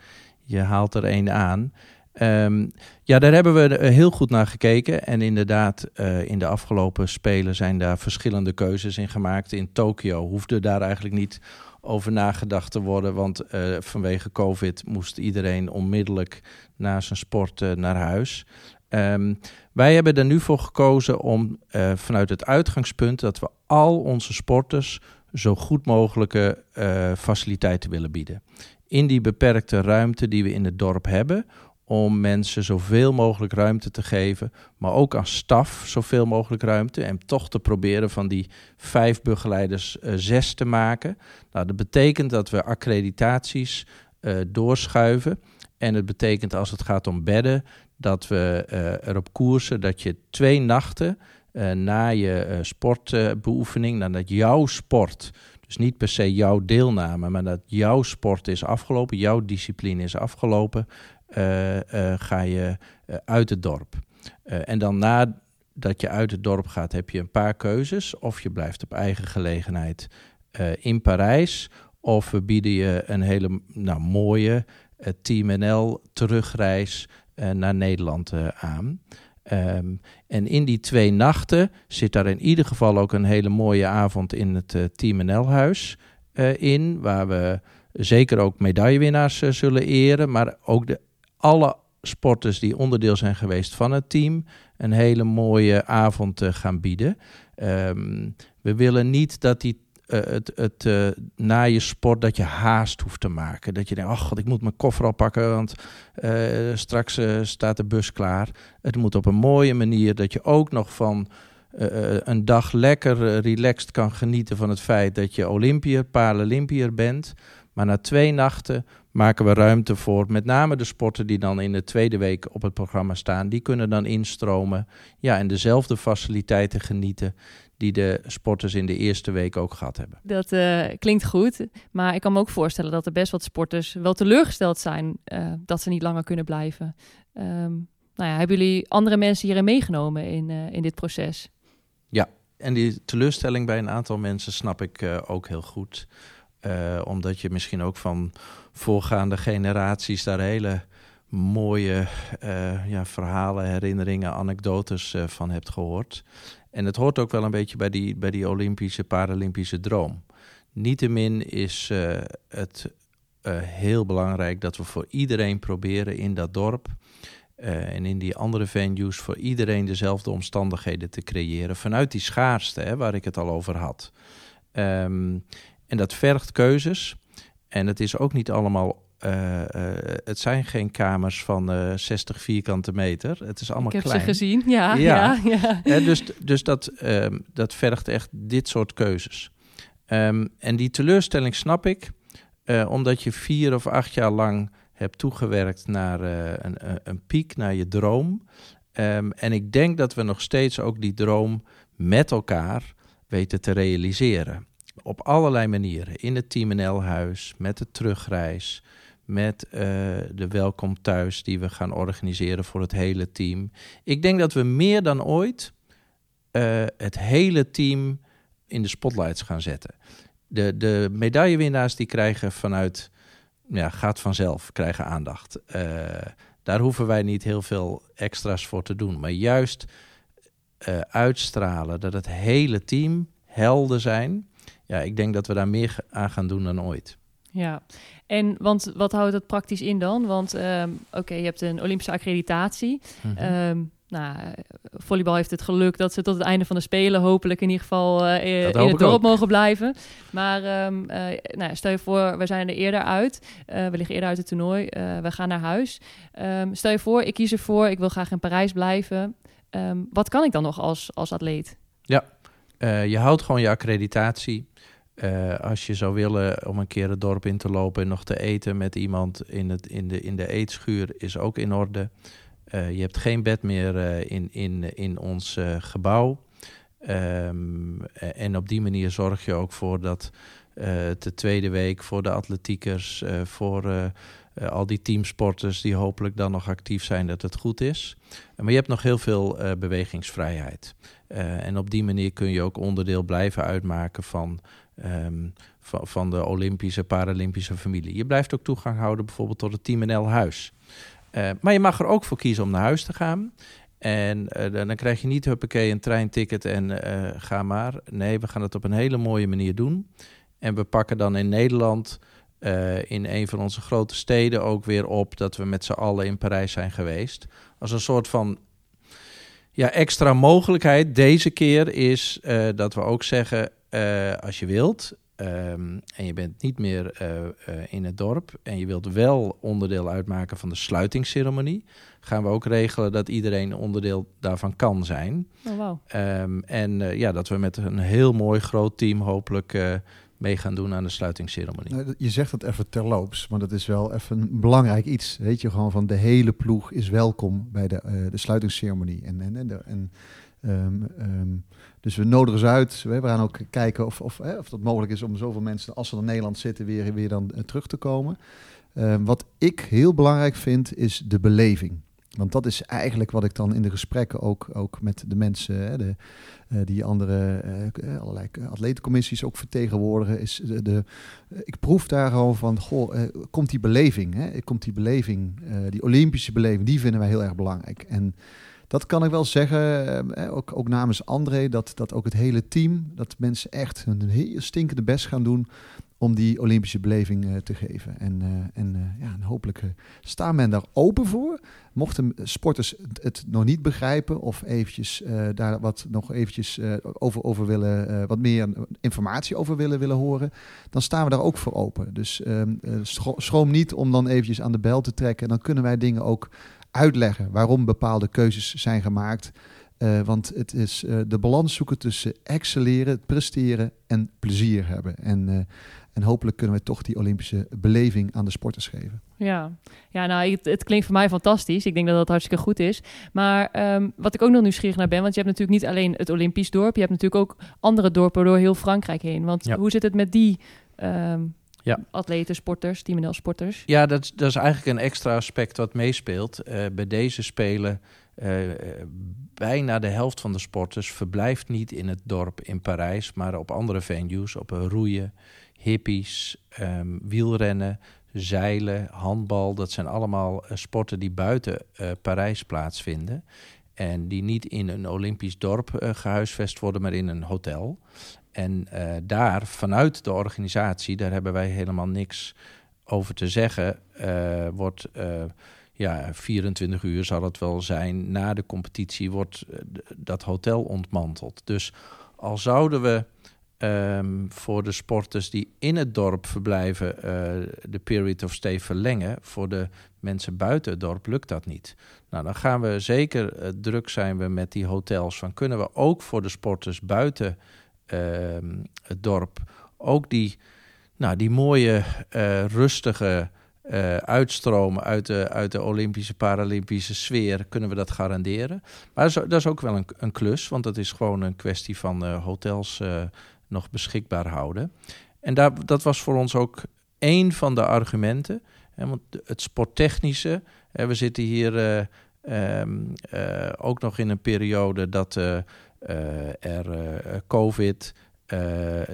je haalt er één aan. Ehm, ja, daar hebben we heel goed naar gekeken. En inderdaad, eh, in de afgelopen spelen zijn daar verschillende keuzes in gemaakt. In Tokio hoefde daar eigenlijk niet over nagedacht te worden. Want eh, vanwege COVID moest iedereen onmiddellijk na zijn sport eh, naar huis. Ehm, wij hebben er nu voor gekozen om vanuit het uitgangspunt dat we al onze sporters zo goed mogelijke faciliteiten willen bieden. In die beperkte ruimte die we in het dorp hebben, om mensen zoveel mogelijk ruimte te geven, maar ook aan staf zoveel mogelijk ruimte. En toch te proberen van die vijf begeleiders uh, zes te maken. Nou, dat betekent dat we accreditaties uh, doorschuiven. En het betekent als het gaat om bedden, dat we uh, erop koersen dat je twee nachten na je sportbeoefening, nadat jouw sport dus niet per se jouw deelname, maar dat jouw sport is afgelopen, jouw discipline is afgelopen, ga je uh, uit het dorp. en dan nadat je uit het dorp gaat, heb je een paar keuzes. Of je blijft op eigen gelegenheid in Parijs, of we bieden je een hele nou, mooie Team NL terugreis naar Nederland aan. Um, en in die twee nachten zit daar in ieder geval ook een hele mooie avond in het uh, Team NL-huis in, waar we zeker ook medaillewinnaars zullen eren, maar ook de, alle sporters die onderdeel zijn geweest van het team een hele mooie avond gaan bieden. Um, we willen niet dat die uh, het, het uh, na je sport dat je haast hoeft te maken. Dat je denkt, god, ik moet mijn koffer al pakken, want straks staat de bus klaar. Het moet op een mooie manier dat je ook nog van een dag lekker relaxed kan genieten van het feit dat je Olympiër, Paralympiër bent. Maar na twee nachten maken we ruimte voor met name de sporten die dan in de tweede week op het programma staan. Die kunnen dan instromen ja, en dezelfde faciliteiten genieten die de sporters in de eerste week ook gehad hebben. Dat uh, klinkt goed, maar ik kan me ook voorstellen dat er best wat sporters wel teleurgesteld zijn uh, dat ze niet langer kunnen blijven. Um, nou ja, hebben jullie andere mensen hierin meegenomen in, uh, in dit proces? Ja, en die teleurstelling bij een aantal mensen snap ik ook heel goed. Omdat je misschien ook van voorgaande generaties daar hele mooie ja, verhalen, herinneringen, anekdotes van hebt gehoord. En het hoort ook wel een beetje bij die, bij die Olympische, Paralympische droom. Niettemin is het heel belangrijk dat we voor iedereen proberen in dat dorp en in die andere venues voor iedereen dezelfde omstandigheden te creëren. Vanuit die schaarste, hè, waar ik het al over had. Um, en dat vergt keuzes. En het is ook niet allemaal uh, uh, het zijn geen kamers van uh, 60 vierkante meter. Het is allemaal Ik klein. heb ze gezien, ja. ja. ja, ja. dus dus dat, um, dat vergt echt dit soort keuzes. Um, en die teleurstelling snap ik, omdat je vier of acht jaar lang hebt toegewerkt naar een, een, piek, naar je droom. Um, en ik denk dat we nog steeds ook die droom met elkaar weten te realiseren. Op allerlei manieren. In het Team NL-huis, met de terugreis met uh, de welkom thuis die we gaan organiseren voor het hele team. Ik denk dat we meer dan ooit uh, het hele team in de spotlights gaan zetten. De, de medaillewinnaars die krijgen vanuit, ja, gaat vanzelf, krijgen aandacht. Uh, daar hoeven wij niet heel veel extra's voor te doen. Maar juist uitstralen dat het hele team helden zijn. Ja, ik denk dat we daar meer aan gaan doen dan ooit. Ja, en want wat houdt dat praktisch in dan? Want um, oké, okay, je hebt een Olympische accreditatie. Mm -hmm. um, nou, volleybal heeft het geluk dat ze tot het einde van de Spelen hopelijk in ieder geval uh, in het dorp ook. mogen blijven. Maar um, uh, nou, stel je voor, we zijn er eerder uit. Uh, we liggen eerder uit het toernooi. we gaan naar huis. stel je voor, ik kies ervoor, ik wil graag in Parijs blijven. wat kan ik dan nog als, als atleet? Ja, je houdt gewoon je accreditatie. Uh, als je zou willen om een keer het dorp in te lopen en nog te eten met iemand in, het, in, de, in de eetschuur, is ook in orde. Uh, je hebt geen bed meer uh, in, in, in ons gebouw. Um, en op die manier zorg je ook voor dat de tweede week voor de atletiekers, voor al die teamsporters die hopelijk dan nog actief zijn, dat het goed is. maar je hebt nog heel veel bewegingsvrijheid. en op die manier kun je ook onderdeel blijven uitmaken van Um, van, van, de Olympische, Paralympische familie. Je blijft ook toegang houden bijvoorbeeld tot het Team NL Huis. Uh, maar je mag er ook voor kiezen om naar huis te gaan. En uh, dan krijg je niet huppakee een treinticket en uh, ga maar. Nee, we gaan het op een hele mooie manier doen. En we pakken dan in Nederland, in een van onze grote steden ook weer op... dat we met z'n allen in Parijs zijn geweest. Als een soort van ja, extra mogelijkheid deze keer is dat we ook zeggen uh, als je wilt, ehm, en je bent niet meer eh, eh, in het dorp en je wilt wel onderdeel uitmaken van de sluitingsceremonie, gaan we ook regelen dat iedereen onderdeel daarvan kan zijn. Oh, wow. Ehm, en eh, ja, dat we met een heel mooi groot team hopelijk eh, mee gaan doen aan de sluitingsceremonie. Nou, je zegt dat even terloops, maar dat is wel even een belangrijk iets. Weet je, gewoon van de hele ploeg is welkom bij de, eh, de sluitingsceremonie. En, en, en, de- en, ehm, ehm, dus we nodigen ze uit. We gaan ook kijken of, of, hè, of dat mogelijk is om zoveel mensen, als ze in Nederland zitten, weer, weer dan eh, terug te komen. Ehm, wat ik heel belangrijk vind, is de beleving. Want dat is eigenlijk wat ik dan in de gesprekken ook, ook met de mensen, hè, de, eh, die andere eh, allerlei atletencommissies ook vertegenwoordigen, is de, ik proef daar gewoon van, goh, komt die beleving, hè? komt die beleving, die Olympische beleving, die vinden wij heel erg belangrijk. En dat kan ik wel zeggen, eh, ook, ook namens André, dat, dat ook het hele team, dat mensen echt hun heel stinkende best gaan doen om die Olympische beleving eh, te geven. En, eh, en, eh, ja, en hopelijk eh, staat men daar open voor. Mochten sporters het, nog niet begrijpen of eventjes eh, daar wat nog eventjes eh, over, over willen, eh, wat meer informatie over willen, willen horen, dan staan we daar ook voor open. Dus ehm, eh, schro- schroom niet om dan eventjes aan de bel te trekken. Dan kunnen wij dingen ook uitleggen waarom bepaalde keuzes zijn gemaakt. Eh, want het is eh, de balans zoeken tussen excelleren, presteren en plezier hebben. En, eh, en hopelijk kunnen we toch die Olympische beleving aan de sporters geven. Ja, ja nou, het, het klinkt voor mij fantastisch. Ik denk dat dat hartstikke goed is. Maar ehm, wat ik ook nog nieuwsgierig naar ben, want je hebt natuurlijk niet alleen het Olympisch dorp, je hebt natuurlijk ook andere dorpen door heel Frankrijk heen. Want Ja. hoe zit het met die ehm, Ja. atleten, sporters, Team NL sporters? Ja, dat, is- dat is eigenlijk een extra aspect wat meespeelt. Eh, bij deze spelen eh, eh, bijna de helft van de sporters verblijft niet in het dorp in Parijs, maar op andere venues, op roeien, hippies, ehm, wielrennen, zeilen, handbal. Dat zijn allemaal sporten die buiten Parijs plaatsvinden. En die niet in een Olympisch dorp eh, gehuisvest worden, maar in een hotel. En eh, daar, vanuit de organisatie, daar hebben wij helemaal niks over te zeggen, eh, wordt eh, ja, 24 uur zal het wel zijn. Na de competitie wordt dat hotel ontmanteld. Dus al zouden we ehm, voor de sporters die in het dorp verblijven de period of stay verlengen, voor de mensen buiten het dorp lukt dat niet. Nou, dan gaan we zeker druk zijn we met die hotels. Van kunnen we ook voor de sporters buiten het dorp ook die, nou, die mooie, eh, rustige eh, uitstromen uit de, uit de Olympische, Paralympische sfeer, kunnen we dat garanderen. Maar dat is, ook wel een, een klus, want dat is gewoon een kwestie van eh, hotels nog beschikbaar houden. En daar, dat was voor ons ook één van de argumenten. Hè, want het sporttechnische, hè, we zitten hier eh, ehm, eh, ook nog in een periode dat er eh, COVID eh,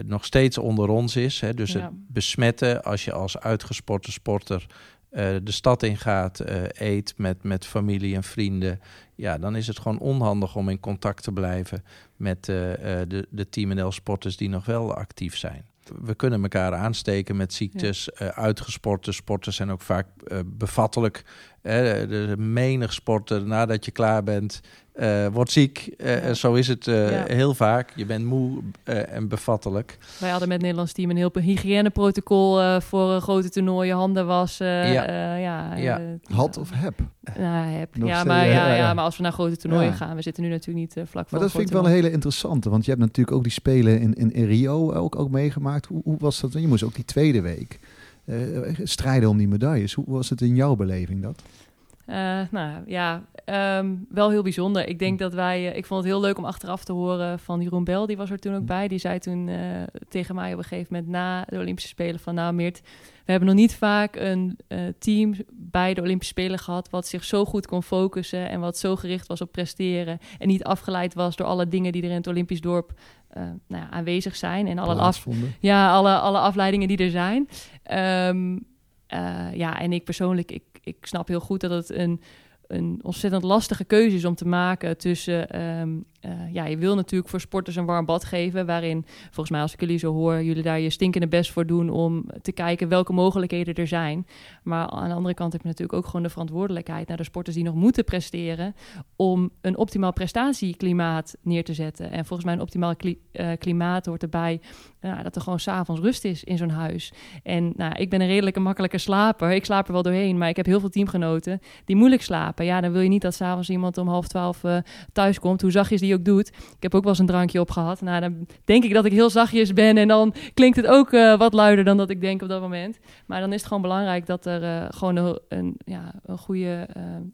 nog steeds onder ons is. Hè, dus Ja. het besmetten als je als uitgesporte sporter eh, de stad ingaat, eh eet met, met familie en vrienden. Ja, dan is het gewoon onhandig om in contact te blijven met eh, eh, de, de Team NL sporters die nog wel actief zijn. We kunnen elkaar aansteken met ziektes. Eh, uitgesporte sporters zijn ook vaak eh, bevattelijk. Eh, de menig sporter nadat je klaar bent, eh, wordt ziek. Eh, Ja. Zo is het eh, Ja. heel vaak. Je bent moe eh, en bevattelijk. Wij hadden met het Nederlands team een heel hygiëneprotocol eh voor grote toernooien, handen wassen. Ja. eh, ja, Ja. Had of heb. Nou, heb. Ja, maar, ja, ja, maar als we naar grote toernooien Ja. gaan, we zitten nu natuurlijk niet vlak voor Maar dat vind ik wel een hele interessante, want je hebt natuurlijk ook die spelen in, in, in Rio ook, ook meegemaakt. Hoe, hoe was dat? Je moest ook die tweede week strijden om die medailles. Hoe was het in jouw beleving dat? Eh, nou ja, ehm, wel heel bijzonder. Ik denk dat wij, eh, ik vond het heel leuk om achteraf te horen van Jeroen Bel, die was er toen ook bij. Die zei toen eh, tegen mij op een gegeven moment na de Olympische Spelen van nou Meert, we hebben nog niet vaak een team bij de Olympische Spelen gehad wat zich zo goed kon focussen en wat zo gericht was op presteren en niet afgeleid was door alle dingen die er in het Olympisch dorp nou ja, aanwezig zijn en alle af, ja, alle, alle afleidingen die er zijn. Ehm, eh, ja, en ik persoonlijk, ik, ik snap heel goed dat het een, een ontzettend lastige keuze is om te maken tussen ehm, eh, ja, je wil natuurlijk voor sporters een warm bad geven, waarin, volgens mij als ik jullie zo hoor, jullie daar je stinkende best voor doen om te kijken welke mogelijkheden er zijn. Maar aan de andere kant heb je natuurlijk ook gewoon de verantwoordelijkheid naar de sporters die nog moeten presteren, om een optimaal prestatieklimaat neer te zetten. En volgens mij een optimaal eh, klimaat hoort erbij uh, dat er gewoon s'avonds rust is in zo'n huis. En nou, ik ben een redelijke makkelijke slaper. Ik slaap er wel doorheen, maar ik heb heel veel teamgenoten die moeilijk slapen. Ja, dan wil je niet dat s'avonds iemand om half twaalf thuis komt, hoe zachtjes die doet. Ik heb ook wel eens een drankje opgehad. Nou, dan denk ik dat ik heel zachtjes ben en dan klinkt het ook uh, wat luider dan dat ik denk op dat moment. Maar dan is het gewoon belangrijk dat er uh, gewoon een, een, ja, een, goede,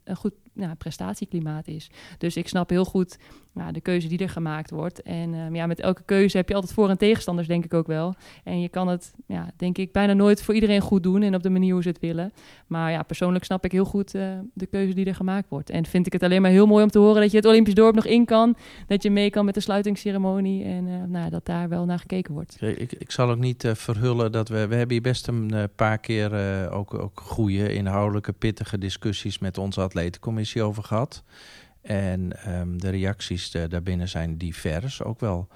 een goed ja, prestatieklimaat is. Dus ik snap heel goed ja, de keuze die er gemaakt wordt. En um, ja, met elke keuze heb je altijd voor- en tegenstanders, denk ik ook wel. En je kan het, ja, denk ik, bijna nooit voor iedereen goed doen en op de manier hoe ze het willen. Maar ja, persoonlijk snap ik heel goed uh, de keuze die er gemaakt wordt. En vind ik het alleen maar heel mooi om te horen dat je het Olympisch dorp nog in kan. Dat je mee kan met de sluitingsceremonie en uh, nou, dat daar wel naar gekeken wordt. Ik, ik zal ook niet uh, verhullen dat we, we hebben hier best een paar keer ook, ook goede, inhoudelijke, pittige discussies met onze atletencommissie over gehad. En um, de reacties de, daarbinnen zijn divers. Ook wel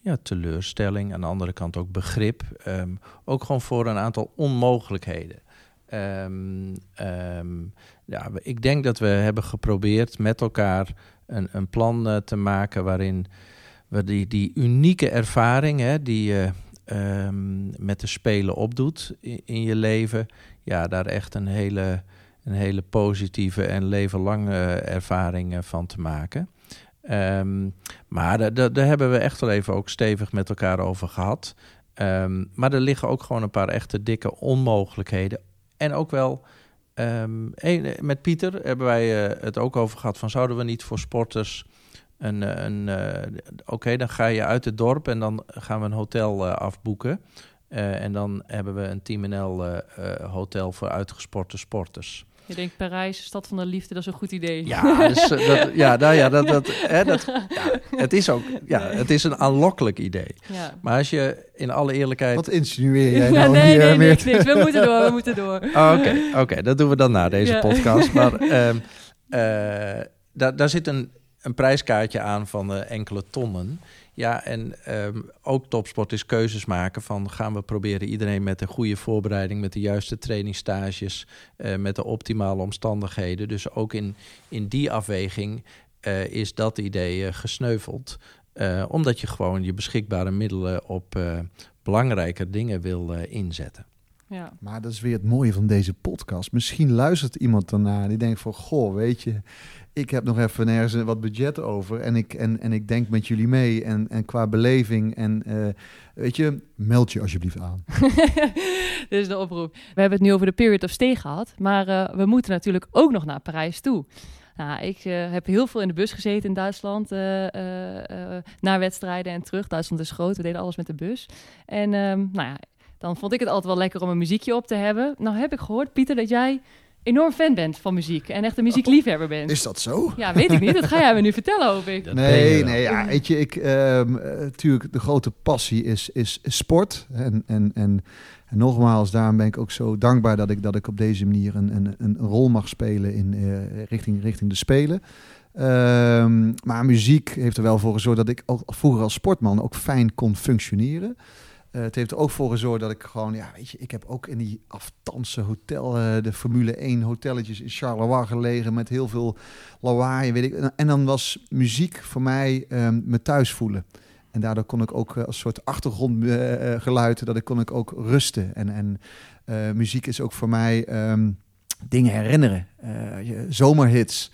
ja, teleurstelling. Aan de andere kant ook begrip. Um, ook gewoon voor een aantal onmogelijkheden. Um, ja, ik denk dat we hebben geprobeerd met elkaar een, een plan uh, te maken waarin we die, die unieke ervaring hè, die je met de Spelen opdoet in, in je leven, ja, daar echt een hele een hele positieve en levenlange ervaring van te maken. Um, maar daar hebben we echt wel even ook stevig met elkaar over gehad. Um, maar er liggen ook gewoon een paar echte dikke onmogelijkheden. En ook wel, een, met Pieter hebben wij uh, het ook over gehad van zouden we niet voor sporters een, een uh, oké, dan ga je uit het dorp en dan gaan we een hotel afboeken. en dan hebben we een Team NL hotel voor uitgesporte sporters. Je denkt Parijs, stad van de liefde, dat is een goed idee. Ja, dus, dat, ja, [LAUGHS] nou ja, dat, dat, hè, dat, ja, [LAUGHS] het is ook ja, het is een aanlokkelijk idee. Ja. Maar als je in alle eerlijkheid... Wat insinueer jij [LAUGHS] nou nee, hier nee, meer? niks, niks. We moeten door, we moeten door. Oké, oh, oké, okay, okay, dat doen we dan na deze Ja. podcast. Maar um, uh, daar, daar zit een, een prijskaartje aan van uh, enkele tonnen. Ja, en um, ook topsport is keuzes maken van gaan we proberen iedereen met een goede voorbereiding, met de juiste trainingstages, uh, met de optimale omstandigheden. Dus ook in, in die afweging uh, is dat idee gesneuveld. omdat je gewoon je beschikbare middelen op belangrijke dingen wil inzetten. Ja. Maar dat is weer het mooie van deze podcast. Misschien luistert iemand daarna die denkt van... Goh, weet je, ik heb nog even nergens wat budget over... en ik, en, en ik denk met jullie mee en, en qua beleving... en uh, weet je, meld je alsjeblieft aan. [LAUGHS] Dit is de oproep. We hebben het nu over de period of stay gehad... maar uh, we moeten natuurlijk ook nog naar Parijs toe. Nou, ik uh, heb heel veel in de bus gezeten in Duitsland, uh, uh, naar wedstrijden en terug. Duitsland is groot, we deden alles met de bus. En um, nou ja, dan vond ik het altijd wel lekker om een muziekje op te hebben. Nou heb ik gehoord, Pieter, dat jij enorm fan bent van muziek en echt een muziekliefhebber bent. Is dat zo? Ja, weet ik niet. Dat ga jij me nu vertellen, hoop ik. Dat Nee, nee, ja, weet je, ik, um, natuurlijk, de grote passie is, is, is sport. En, en, en, en nogmaals, daarom ben ik ook zo dankbaar dat ik, dat ik op deze manier een, een, een rol mag spelen in, uh, richting, richting de Spelen. Um, maar muziek heeft er wel voor gezorgd dat ik ook vroeger als sportman ook fijn kon functioneren. Uh, het heeft er ook voor gezorgd dat ik gewoon, ja, weet je, ik heb ook in die aftanse hotel, uh, de Formule 1 hotelletjes in Charleroi gelegen met heel veel lawaai, weet ik. En dan was muziek voor mij um, me thuis voelen. En daardoor kon ik ook uh, als soort achtergrondgeluid, dat ik kon ik ook rusten. En, en muziek is ook voor mij um, dingen herinneren, zomerhits.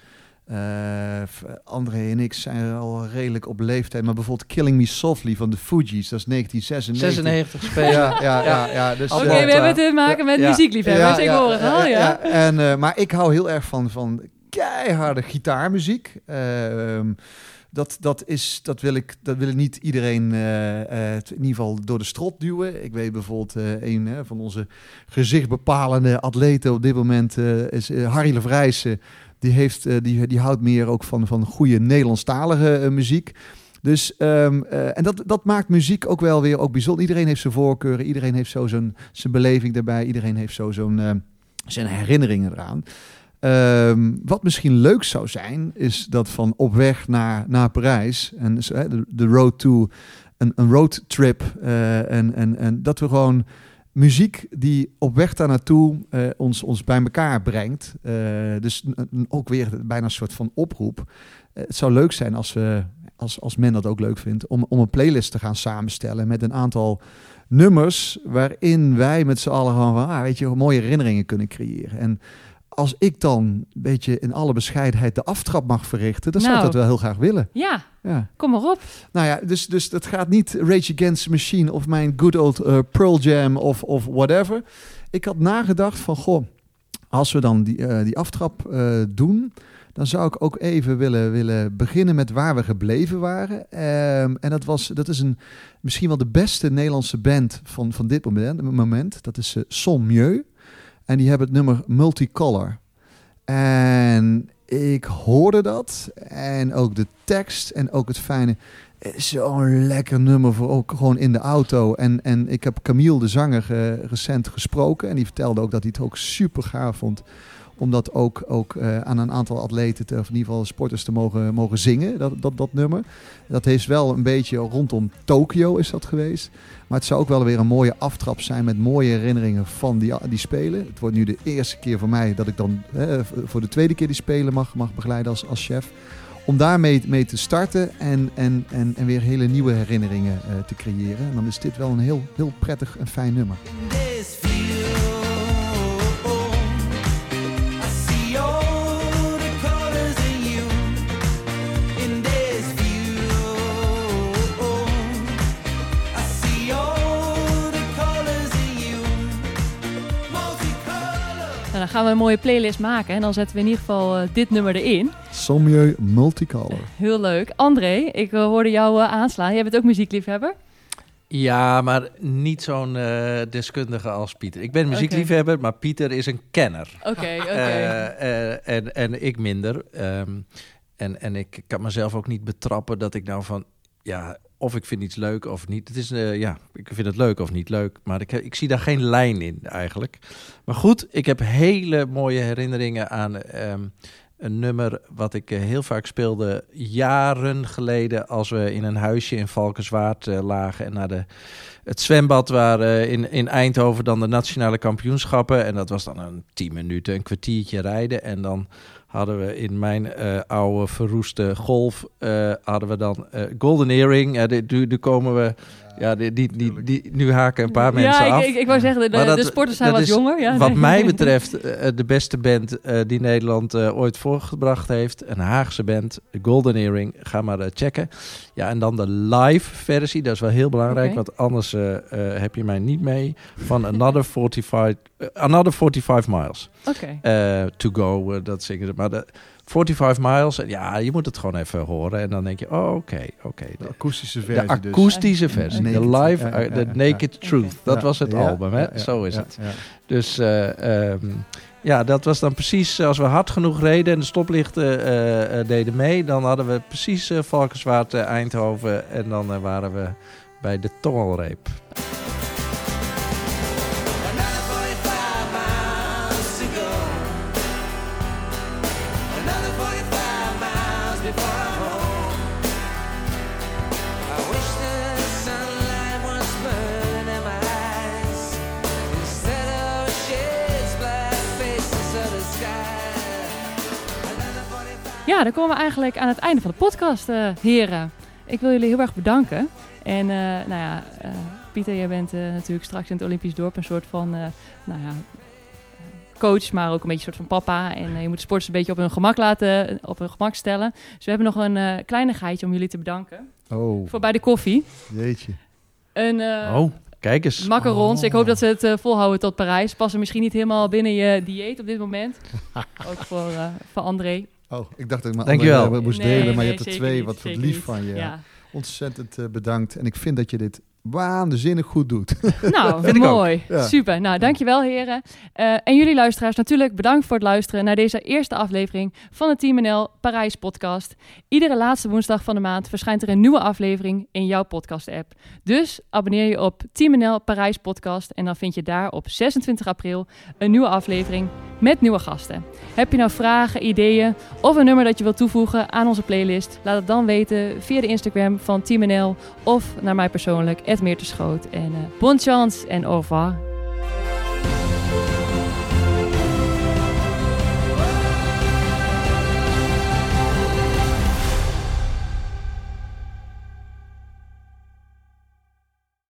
Uh, André en ik zijn al redelijk op leeftijd. Maar bijvoorbeeld Killing Me Softly van de Fugees, dat is 1996. 96 [LAUGHS] spelen. Ja, ja, ja. ja dus, Oké, okay, uh, we hebben te maken met ja, muziekliefhebbers. Ja, ik hoor het al, ja. ja. En, uh, maar ik hou heel erg van, van keiharde gitaarmuziek. Um, dat, dat, is, dat, wil ik, dat wil ik niet iedereen uh, uh, in ieder geval door de strot duwen. Ik weet bijvoorbeeld uh, een van onze gezichtbepalende atleten op dit moment is Harry Levrijsen. Die, heeft, uh, die, die houdt meer ook van, van goede Nederlandstalige uh, muziek. Dus, um, uh, en dat, dat maakt muziek ook wel weer ook bijzonder. Iedereen heeft zijn voorkeuren, iedereen heeft zo zijn, zijn beleving daarbij, iedereen heeft zo zo'n zijn herinneringen eraan. Ehm, wat misschien leuk zou zijn, is dat van op weg naar, naar Parijs en de, road to een, een roadtrip en, en, en dat we gewoon muziek die op weg daar naartoe uh, ons, ons bij elkaar brengt. Uh, dus ook weer bijna een soort van oproep. Uh, het zou leuk zijn als, we, als, als men dat ook leuk vindt, om, om een playlist te gaan samenstellen met een aantal nummers waarin wij met z'n allen gewoon van, ah, weet je, mooie herinneringen kunnen creëren. En als ik dan een beetje in alle bescheidenheid de aftrap mag verrichten, dan zou ik Nou. dat wel heel graag willen. Ja, Ja. kom maar op. Nou ja, dus, dus dat gaat niet Rage Against the Machine of mijn good old eh, Pearl Jam of, of whatever. Ik had nagedacht van, goh, als we dan die, eh, die aftrap eh, doen, dan zou ik ook even willen, willen beginnen met waar we gebleven waren. Ehm, en dat, was, dat is een, misschien wel de beste Nederlandse band van, van dit moment. moment. Dat is Son Mieux. En die hebben het nummer Multicolor. En ik hoorde dat. En ook de tekst en ook het fijne. Zo'n lekker nummer voor ook gewoon in de auto. En, en ik heb Camille, de zanger, ge, recent gesproken. En die vertelde ook dat hij het ook super gaaf vond. Om dat ook, ook uh, aan een aantal atleten, te, of in ieder geval sporters, te mogen, mogen zingen. Dat, dat, dat nummer. Dat heeft wel een beetje rondom Tokio is dat geweest. Maar het zou ook wel weer een mooie aftrap zijn met mooie herinneringen van die, die spelen. Het wordt nu de eerste keer voor mij dat ik dan voor de tweede keer die spelen mag, mag begeleiden als, als chef. Om daarmee mee te starten en, en, en, en weer hele nieuwe herinneringen uh, te creëren. En dan is dit wel een heel, heel prettig en fijn nummer. Dan gaan we een mooie playlist maken en dan zetten we in ieder geval uh, dit nummer erin. Sommieu Multicolor. Heel leuk. André, ik uh, hoorde jou uh, aanslaan. Jij bent ook muziekliefhebber? Ja, maar niet zo'n uh, deskundige als Pieter. Ik ben muziekliefhebber, okay. maar Pieter is een kenner. Oké, okay, oké. Okay. Uh, en, en ik minder. Um, en, en ik kan mezelf ook niet betrappen dat ik nou van... Ja, of ik vind iets leuk of niet. Het is, uh, ja, ik vind het leuk of niet leuk. Maar ik, ik zie daar geen lijn in eigenlijk. Maar goed, ik heb hele mooie herinneringen aan... Um, een nummer wat ik uh, heel vaak speelde jaren geleden als we in een huisje in Valkenswaard uh, lagen en naar de, het zwembad waar uh, in, in Eindhoven dan de nationale kampioenschappen en dat was dan een tien minuten, een kwartiertje rijden en dan hadden we in mijn oude verroeste golf hadden we dan Golden Earring, nu komen we ja, die, die, die, die, nu haken een paar mensen ja, af. Ik, ik, ik wou zeggen, de, dat, de sporters zijn wat jonger. Ja, wat nee. mij [LAUGHS] betreft uh, de beste band uh, die Nederland uh, ooit voorgebracht heeft. Een Haagse band, de Golden Earring. Ga maar checken. Ja, en dan de live versie. Dat is wel heel belangrijk, okay. want anders heb je mij niet mee. Van Another [LAUGHS] 45, another 45 Miles. Oké. Okay. to go, dat zingen ze. Maar de, 45 miles. En ja, je moet het gewoon even horen. En dan denk je, oh, oké, oké. Okay. De akoestische versie De akoestische dus. versie. De live, de ja, ja, Naked Truth. Dat was het album, hè? Zo is het. Dus uh, um, ja, dat was dan precies als we hard genoeg reden en de stoplichten uh, uh, deden mee. Dan hadden we precies uh, Valkenswaard, Eindhoven. En dan waren we bij de Tongelreep. Ja, dan komen we eigenlijk aan het einde van de podcast, uh, heren. Ik wil jullie heel erg bedanken. En uh, nou ja, uh, Pieter, jij bent natuurlijk straks in het Olympisch dorp een soort van, nou ja, coach, maar ook een beetje een soort van papa. En je moet de sporters een beetje op hun gemak laten, op hun gemak stellen. Dus we hebben nog een kleinigheidje om jullie te bedanken. Oh. Voor bij de koffie. Jeetje. Een, oh. Kijk eens. Macarons. Oh. Ik hoop dat ze het uh, volhouden tot Parijs. Passen misschien niet helemaal binnen je dieet op dit moment. [LAUGHS] ook voor, uh, voor André. Oh, ik dacht dat ik mijn Dankjewel. andere moest Nee, delen, maar nee, je hebt er twee. niet, Wat, lief niet. van je. Ja. Ontzettend uh, bedankt. En ik vind dat je dit waanzinnig goed doet. Nou, [LAUGHS] Vind ik mooi. Ja. Super. Nou, dankjewel heren. Eh, en jullie luisteraars natuurlijk bedankt voor het luisteren naar deze eerste aflevering van de Team NL Parijs podcast. Iedere laatste woensdag van de maand verschijnt er een nieuwe aflevering in jouw podcast app. Dus abonneer je op Team NL Parijs podcast en dan vind je daar op 26 april een nieuwe aflevering met nieuwe gasten. Heb je nou vragen, ideeën of een nummer dat je wilt toevoegen aan onze playlist? Laat het dan weten via de Instagram van Team NL of naar mij persoonlijk, Meertenschoot. En uh, bon chance en au revoir.